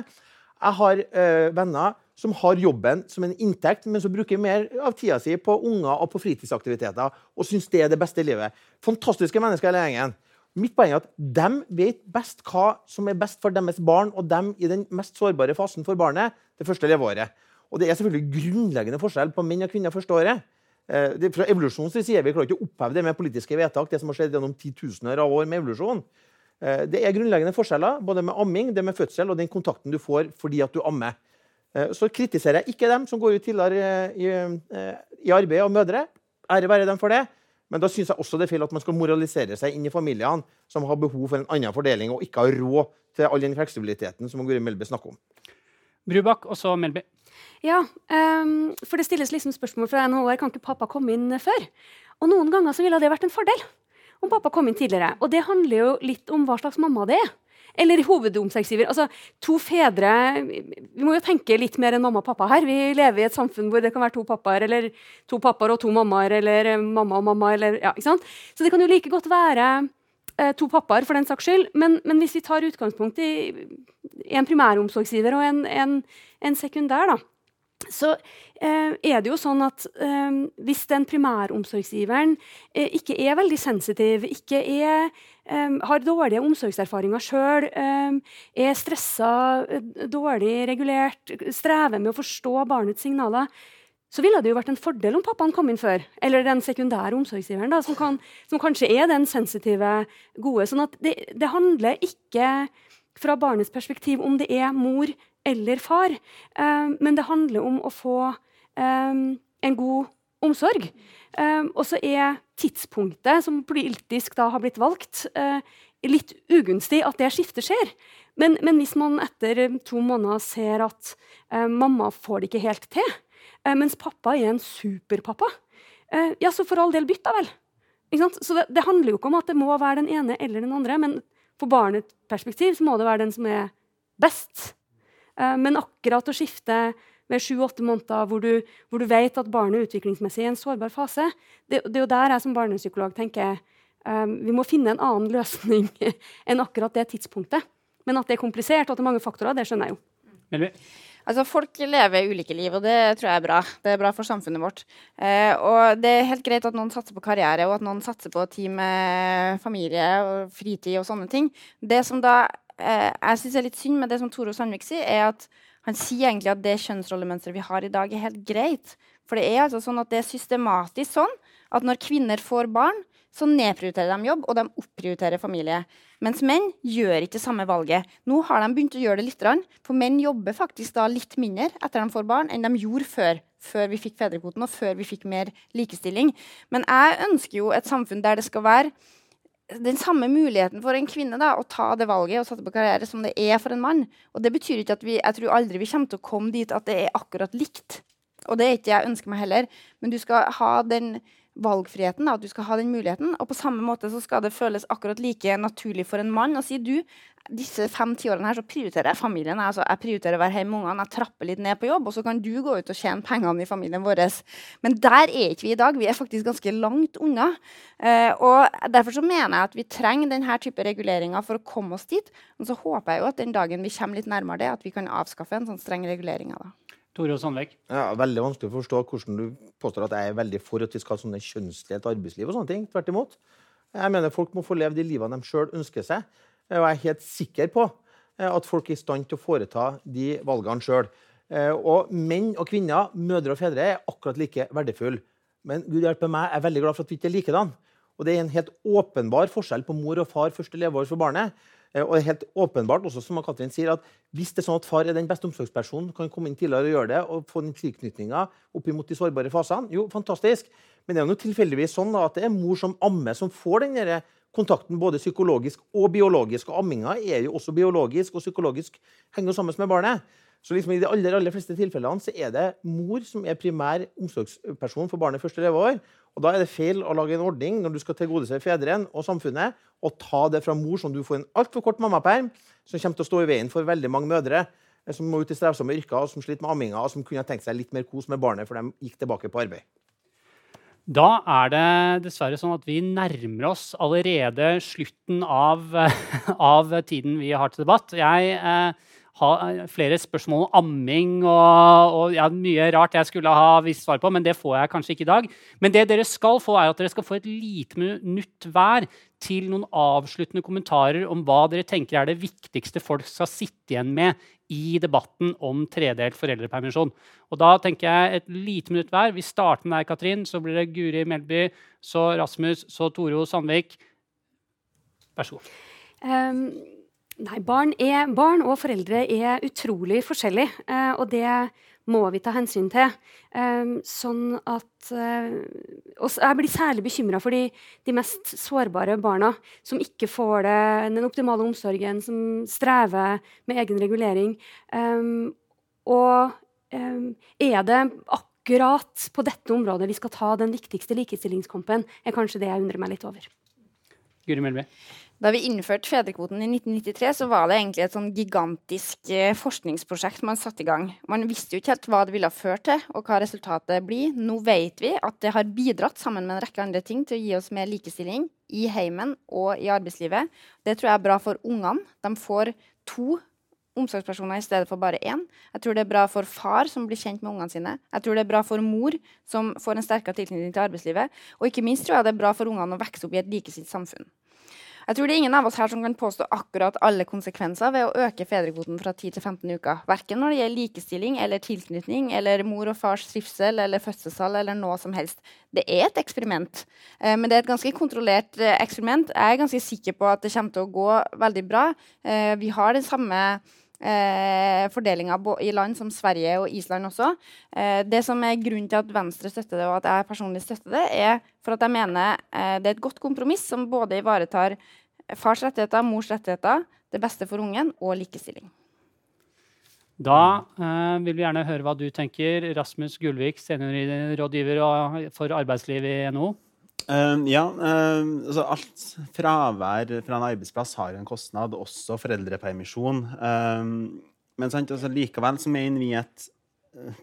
Jeg har øh, venner som har jobben som en inntekt, men som bruker mer av tida si på unger og på fritidsaktiviteter og syns det er det beste i livet. Fantastiske mennesker hele gjengen. Mitt poeng er at de vet best hva som er best for deres barn og dem i den mest sårbare fasen for barnet, det første leveåret. Og det er selvfølgelig grunnleggende forskjell på menn og kvinner første året. Eh, det, fra evolusjonens side vi klarer ikke å oppheve det med politiske vedtak, det som har skjedd gjennom titusener av år med evolusjon. Eh, Det er grunnleggende forskjeller både med amming, det med fødsel og den kontakten du får fordi at du ammer. Eh, Så kritiserer jeg ikke dem som går ut tidligere i, eh, i arbeid og mødre. Ære være dem for det. Men da syns jeg også det er feil at man skal moralisere seg inn i familiene som har behov for en annen fordeling og ikke har råd til all den fleksibiliteten som Guri Melby snakker om. Brubakk, og så Melby. Ja, um, for det stilles liksom spørsmål fra NHO her. kan ikke pappa komme inn før. Og noen ganger så ville det vært en fordel om pappa kom inn tidligere. Og det handler jo litt om hva slags mamma det er. Eller hovedomsorgsgiver. Altså, to fedre Vi må jo tenke litt mer enn mamma og pappa her. Vi lever i et samfunn hvor det kan være to pappaer, eller to pappaer og to mammaer, eller eh, mamma og mamma, eller ja, ikke sant? Så det kan jo like godt være eh, to pappaer, for den saks skyld. Men, men hvis vi tar utgangspunkt i en primæromsorgsgiver og en, en, en sekundær, da, så eh, er det jo sånn at eh, hvis den primæromsorgsgiveren eh, ikke er veldig sensitiv, ikke er, har dårlige omsorgserfaringer sjøl, er stressa, eh, dårlig regulert, strever med å forstå barnets signaler, så ville det jo vært en fordel om pappaen kom inn før. Eller den sekundære omsorgsgiveren, da, som, kan, som kanskje er den sensitive, gode. sånn at det, det handler ikke fra barnets perspektiv om det er mor eller far, men det handler om å få en god omsorg. Eh, og så er tidspunktet som politisk da har blitt valgt, eh, litt ugunstig at det skiftet skjer. Men, men hvis man etter eh, to måneder ser at eh, mamma får det ikke helt til, eh, mens pappa er en superpappa, ja, så for all del bytt, da vel. Så det, det handler jo ikke om at det må være den ene eller den andre, men for barnets perspektiv så må det være den som er best. Men akkurat å skifte ved sju-åtte måneder hvor du, hvor du vet at barnet er utviklingsmessig i en sårbar fase, det, det er jo der jeg som barnepsykolog tenker um, vi må finne en annen løsning enn akkurat det tidspunktet. Men at det er komplisert og at det er mange faktorer, det skjønner jeg jo. Melby. Altså, Folk lever ulike liv, og det tror jeg er bra. Det er bra for samfunnet vårt. Eh, og det er helt greit at noen satser på karriere, og at noen satser på tid med familie og fritid og sånne ting. Det som da eh, jeg synes er litt synd med det som Tore Sandvik sier, er at han sier egentlig at det kjønnsrollemønsteret vi har i dag, er helt greit. For det er altså sånn at det er systematisk sånn at når kvinner får barn, så nedprioriterer de jobb, og de opprioriterer familie. Mens menn gjør ikke det samme valget. Nå har de begynt å gjøre det litt, for menn jobber faktisk da litt mindre etter de får barn, enn de gjorde før. Før vi fikk fedrekvoten og før vi fikk mer likestilling. Men jeg ønsker jo et samfunn der det skal være den samme muligheten for en kvinne da, å ta det valget og satse på karriere som det er for en mann. Og det betyr ikke at vi, jeg tror aldri vi kommer til å komme dit at det er akkurat likt. Og det er ikke jeg ønsker meg heller. Men du skal ha den valgfriheten, da, at du skal ha den muligheten. Og på samme måte så skal det føles akkurat like naturlig for en mann å si du, disse fem-ti årene her så prioriterer jeg familien. Altså, jeg prioriterer å være hjemme med ungene, jeg trapper litt ned på jobb, og så kan du gå ut og tjene pengene i familien vår. Men der er ikke vi i dag. Vi er faktisk ganske langt unna. Uh, og Derfor så mener jeg at vi trenger denne type reguleringer for å komme oss dit. Men så håper jeg jo at den dagen vi kommer litt nærmere det, at vi kan avskaffe en sånn streng regulering. Da. Tore Sandvik? Ja, veldig vanskelig å forstå hvordan du påstår at jeg er veldig for at vi skal ha sånne kjønnsdelt arbeidsliv. og sånne ting. Tvert imot. Jeg mener Folk må få leve de livene de sjøl ønsker seg. Og jeg er helt sikker på eh, at folk er i stand til å foreta de valgene sjøl. Eh, og menn og kvinner, mødre og fedre, er akkurat like verdifulle. Men Gud hjelpe meg, jeg er veldig glad for at vi ikke er likedan. Og det er en helt åpenbar forskjell på mor og far første leveår for barnet. Eh, og det er helt åpenbart også, som Katrin sier, at Hvis det er sånn at far er den beste omsorgspersonen, kan komme inn tidligere og gjøre det, og få den tilknytninga opp mot de sårbare fasene, jo, fantastisk. Men det er jo tilfeldigvis sånn da, at det er mor som ammer, som får den der kontakten både psykologisk og biologisk. Og amminga er jo også biologisk og psykologisk henger sammen med barnet. Så liksom I de aller, aller fleste tilfellene så er det mor som er primær omsorgsperson for barnet første leveår. Og Da er det feil å lage en ordning når du skal tilgodese fedrene og samfunnet, og ta det fra mor som du får en altfor kort mammaperm, som kommer til å stå i veien for veldig mange mødre eh, som må ut i strevsomme yrker, og som sliter med amminga, og som kunne tenkt seg litt mer kos med barnet, for de gikk tilbake på arbeid. Da er det dessverre sånn at vi nærmer oss allerede slutten av, av tiden vi har til debatt. Jeg eh, ha eh, flere spørsmål om amming og, og ja, mye rart jeg skulle ha visst svar på, men det får jeg kanskje ikke i dag. Men det dere skal få, er at dere skal få et lite minutt hver til noen avsluttende kommentarer om hva dere tenker er det viktigste folk skal sitte igjen med i debatten om tredelt foreldrepermisjon. Og da tenker jeg et lite minutt hver. Vi starter med deg, Katrin. Så blir det Guri Melby, så Rasmus, så Toro Sandvik. Vær så god. Um Nei, barn, er, barn, og foreldre er utrolig forskjellige, eh, og det må vi ta hensyn til. Eh, sånn at eh, Jeg blir særlig bekymra for de, de, mest sårbare barna, som ikke får det, den optimale omsorgen, som strever med egen regulering. Og er det akkurat på dette området vi skal ta den viktigste likestillingskampen, er kanskje det jeg undrer meg litt over. Guri Melby. Da vi innførte fedrekvoten i 1993, så var det egentlig et sånn gigantisk eh, forskningsprosjekt man satte i gang. Man visste jo ikke helt hva det ville føre til, og hva resultatet blir. Nå vet vi at det har bidratt, sammen med en rekke andre ting, til å gi oss mer likestilling i heimen og i arbeidslivet. Det tror jeg er bra for ungene. De får to omsorgspersoner i stedet for bare én. Jeg tror det er bra for far, som blir kjent med ungene sine. Jeg tror det er bra for mor, som får en sterkere tilknytning til arbeidslivet. Og ikke minst tror jeg det er bra for ungene å vokse opp i et likestilt samfunn. Jeg tror det er ingen av oss her som kan påstå akkurat alle konsekvenser ved å øke fedrekvoten fra 10 til 15 uker. Verken når det gjelder likestilling eller tilknytning eller mor og fars trivsel eller fødselstall eller noe som helst. Det er et eksperiment, eh, men det er et ganske kontrollert eh, eksperiment. Jeg er ganske sikker på at det kommer til å gå veldig bra. Eh, vi har den samme Eh, fordelinga i land som Sverige og Island også. Eh, det som er grunnen til at Venstre støtter det, og at jeg personlig støtter det, er for at jeg mener eh, det er et godt kompromiss som både ivaretar fars rettigheter, mors rettigheter, det beste for ungen og likestilling. Da eh, vil vi gjerne høre hva du tenker, Rasmus Gullvik, seniorrådgiver for arbeidsliv i NHO. Uh, ja, uh, altså alt fravær fra en arbeidsplass har en kostnad, også foreldrepermisjon. Uh, men sant, altså, likevel så mener vi at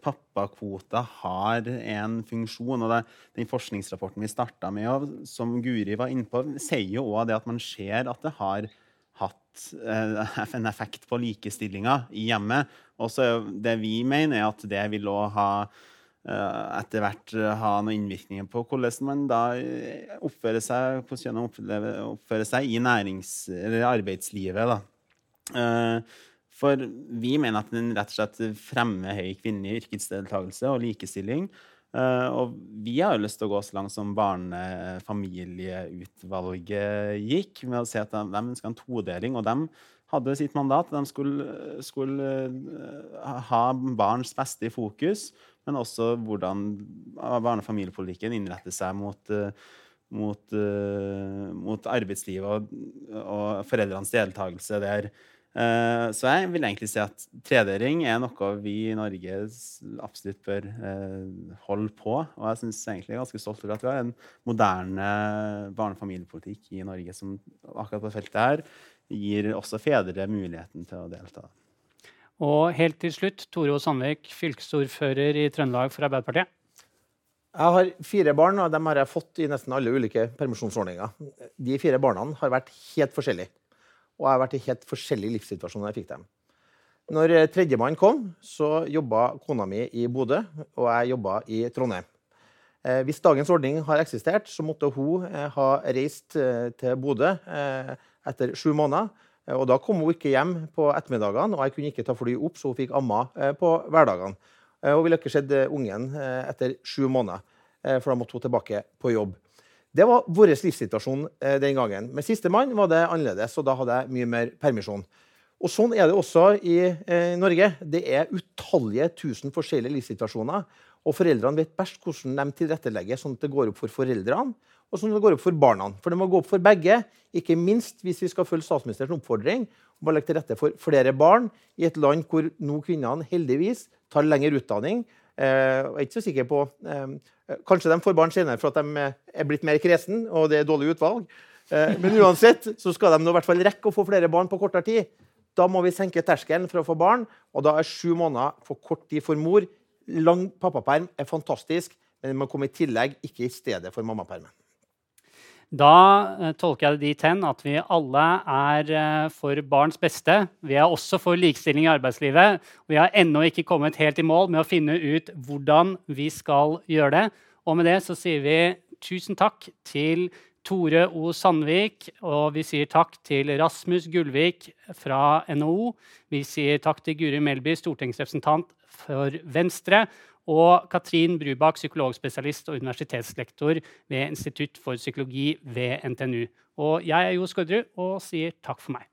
pappakvota har en funksjon. og det, Den forskningsrapporten vi starta med, som Guri var inne på, sier jo òg at man ser at det har hatt eh, en effekt på likestillinga i hjemmet. Det vi mener, er at det vil òg ha Eh, etter hvert eh, ha noen innvirkninger på hvordan man da oppfører seg, hvordan oppfører, oppfører seg i nærings- eller arbeidslivet. Da. For vi mener at den rett og slett fremmer høy kvinnelig yrkesdeltakelse og likestilling. Uh, og vi har jo lyst til å gå så langt som barnefamilieutvalget gikk, med å si at de, de ønsker en todeling. Og de hadde sitt mandat. De skulle, skulle uh, ha barns beste i fokus, men også hvordan barne- og familiepolitikken innretter seg mot, uh, mot, mot arbeidslivet og, og foreldrenes deltakelse der. Uh, så jeg vil egentlig si at tredeling er noe vi i Norge absolutt bør uh, holde på. Og jeg synes egentlig jeg er ganske stolt over at vi har en moderne barne- og familiepolitikk i Norge som akkurat på feltet her gir også fedre muligheten til å delta. Og helt til slutt, Tore O. Sandvik, fylkesordfører i Trøndelag for Arbeiderpartiet. Jeg har fire barn, og dem har jeg fått i nesten alle ulike permisjonsordninger. De fire barna har vært helt forskjellige. Og jeg har vært i helt forskjellige livssituasjoner jeg fikk dem. Når eh, tredjemann kom, så jobba kona mi i Bodø, og jeg jobba i Trondheim. Eh, hvis dagens ordning har eksistert, så måtte hun eh, ha reist til Bodø etter sju måneder. Og da kom hun ikke hjem på ettermiddagene, og jeg kunne ikke ta fly opp, så hun fikk amma på hverdagene. Hun ville ikke sett ungen etter sju måneder, for da måtte hun tilbake på jobb. Det var vår livssituasjon eh, den gangen. Med sistemann var det annerledes, og da hadde jeg mye mer permisjon. Og Sånn er det også i eh, Norge. Det er utallige tusen forskjellige livssituasjoner. Og foreldrene vet best hvordan de tilrettelegger sånn at det går opp for foreldrene og sånn at det går opp for barna. For det må gå opp for begge, ikke minst hvis vi skal følge statsministerens oppfordring om å legge til rette for flere barn i et land hvor nå kvinnene heldigvis tar lengre utdanning. Eh, jeg er ikke så sikker på eh, Eh, kanskje de får barn senere for at de er blitt mer kresen og det er dårlig utvalg. Eh, men uansett så skal de nå i hvert fall rekke å få flere barn på kortere tid. Da må vi senke terskelen for å få barn, og da er sju måneder for kort tid for mor. Lang pappaperm er fantastisk, men det må komme i tillegg, ikke i stedet for mammapermen. Da uh, tolker jeg det dit hen at vi alle er uh, for barns beste. Vi er også for likestilling i arbeidslivet. Vi har ennå ikke kommet helt i mål med å finne ut hvordan vi skal gjøre det. Og med det så sier vi tusen takk til Tore O. Sandvik, og vi sier takk til Rasmus Gullvik fra NHO. Vi sier takk til Guri Melby, stortingsrepresentant for Venstre og Katrin Brubakk, psykologspesialist og universitetslektor ved Institutt for psykologi ved NTNU. Og jeg er Jo Skårderud og sier takk for meg.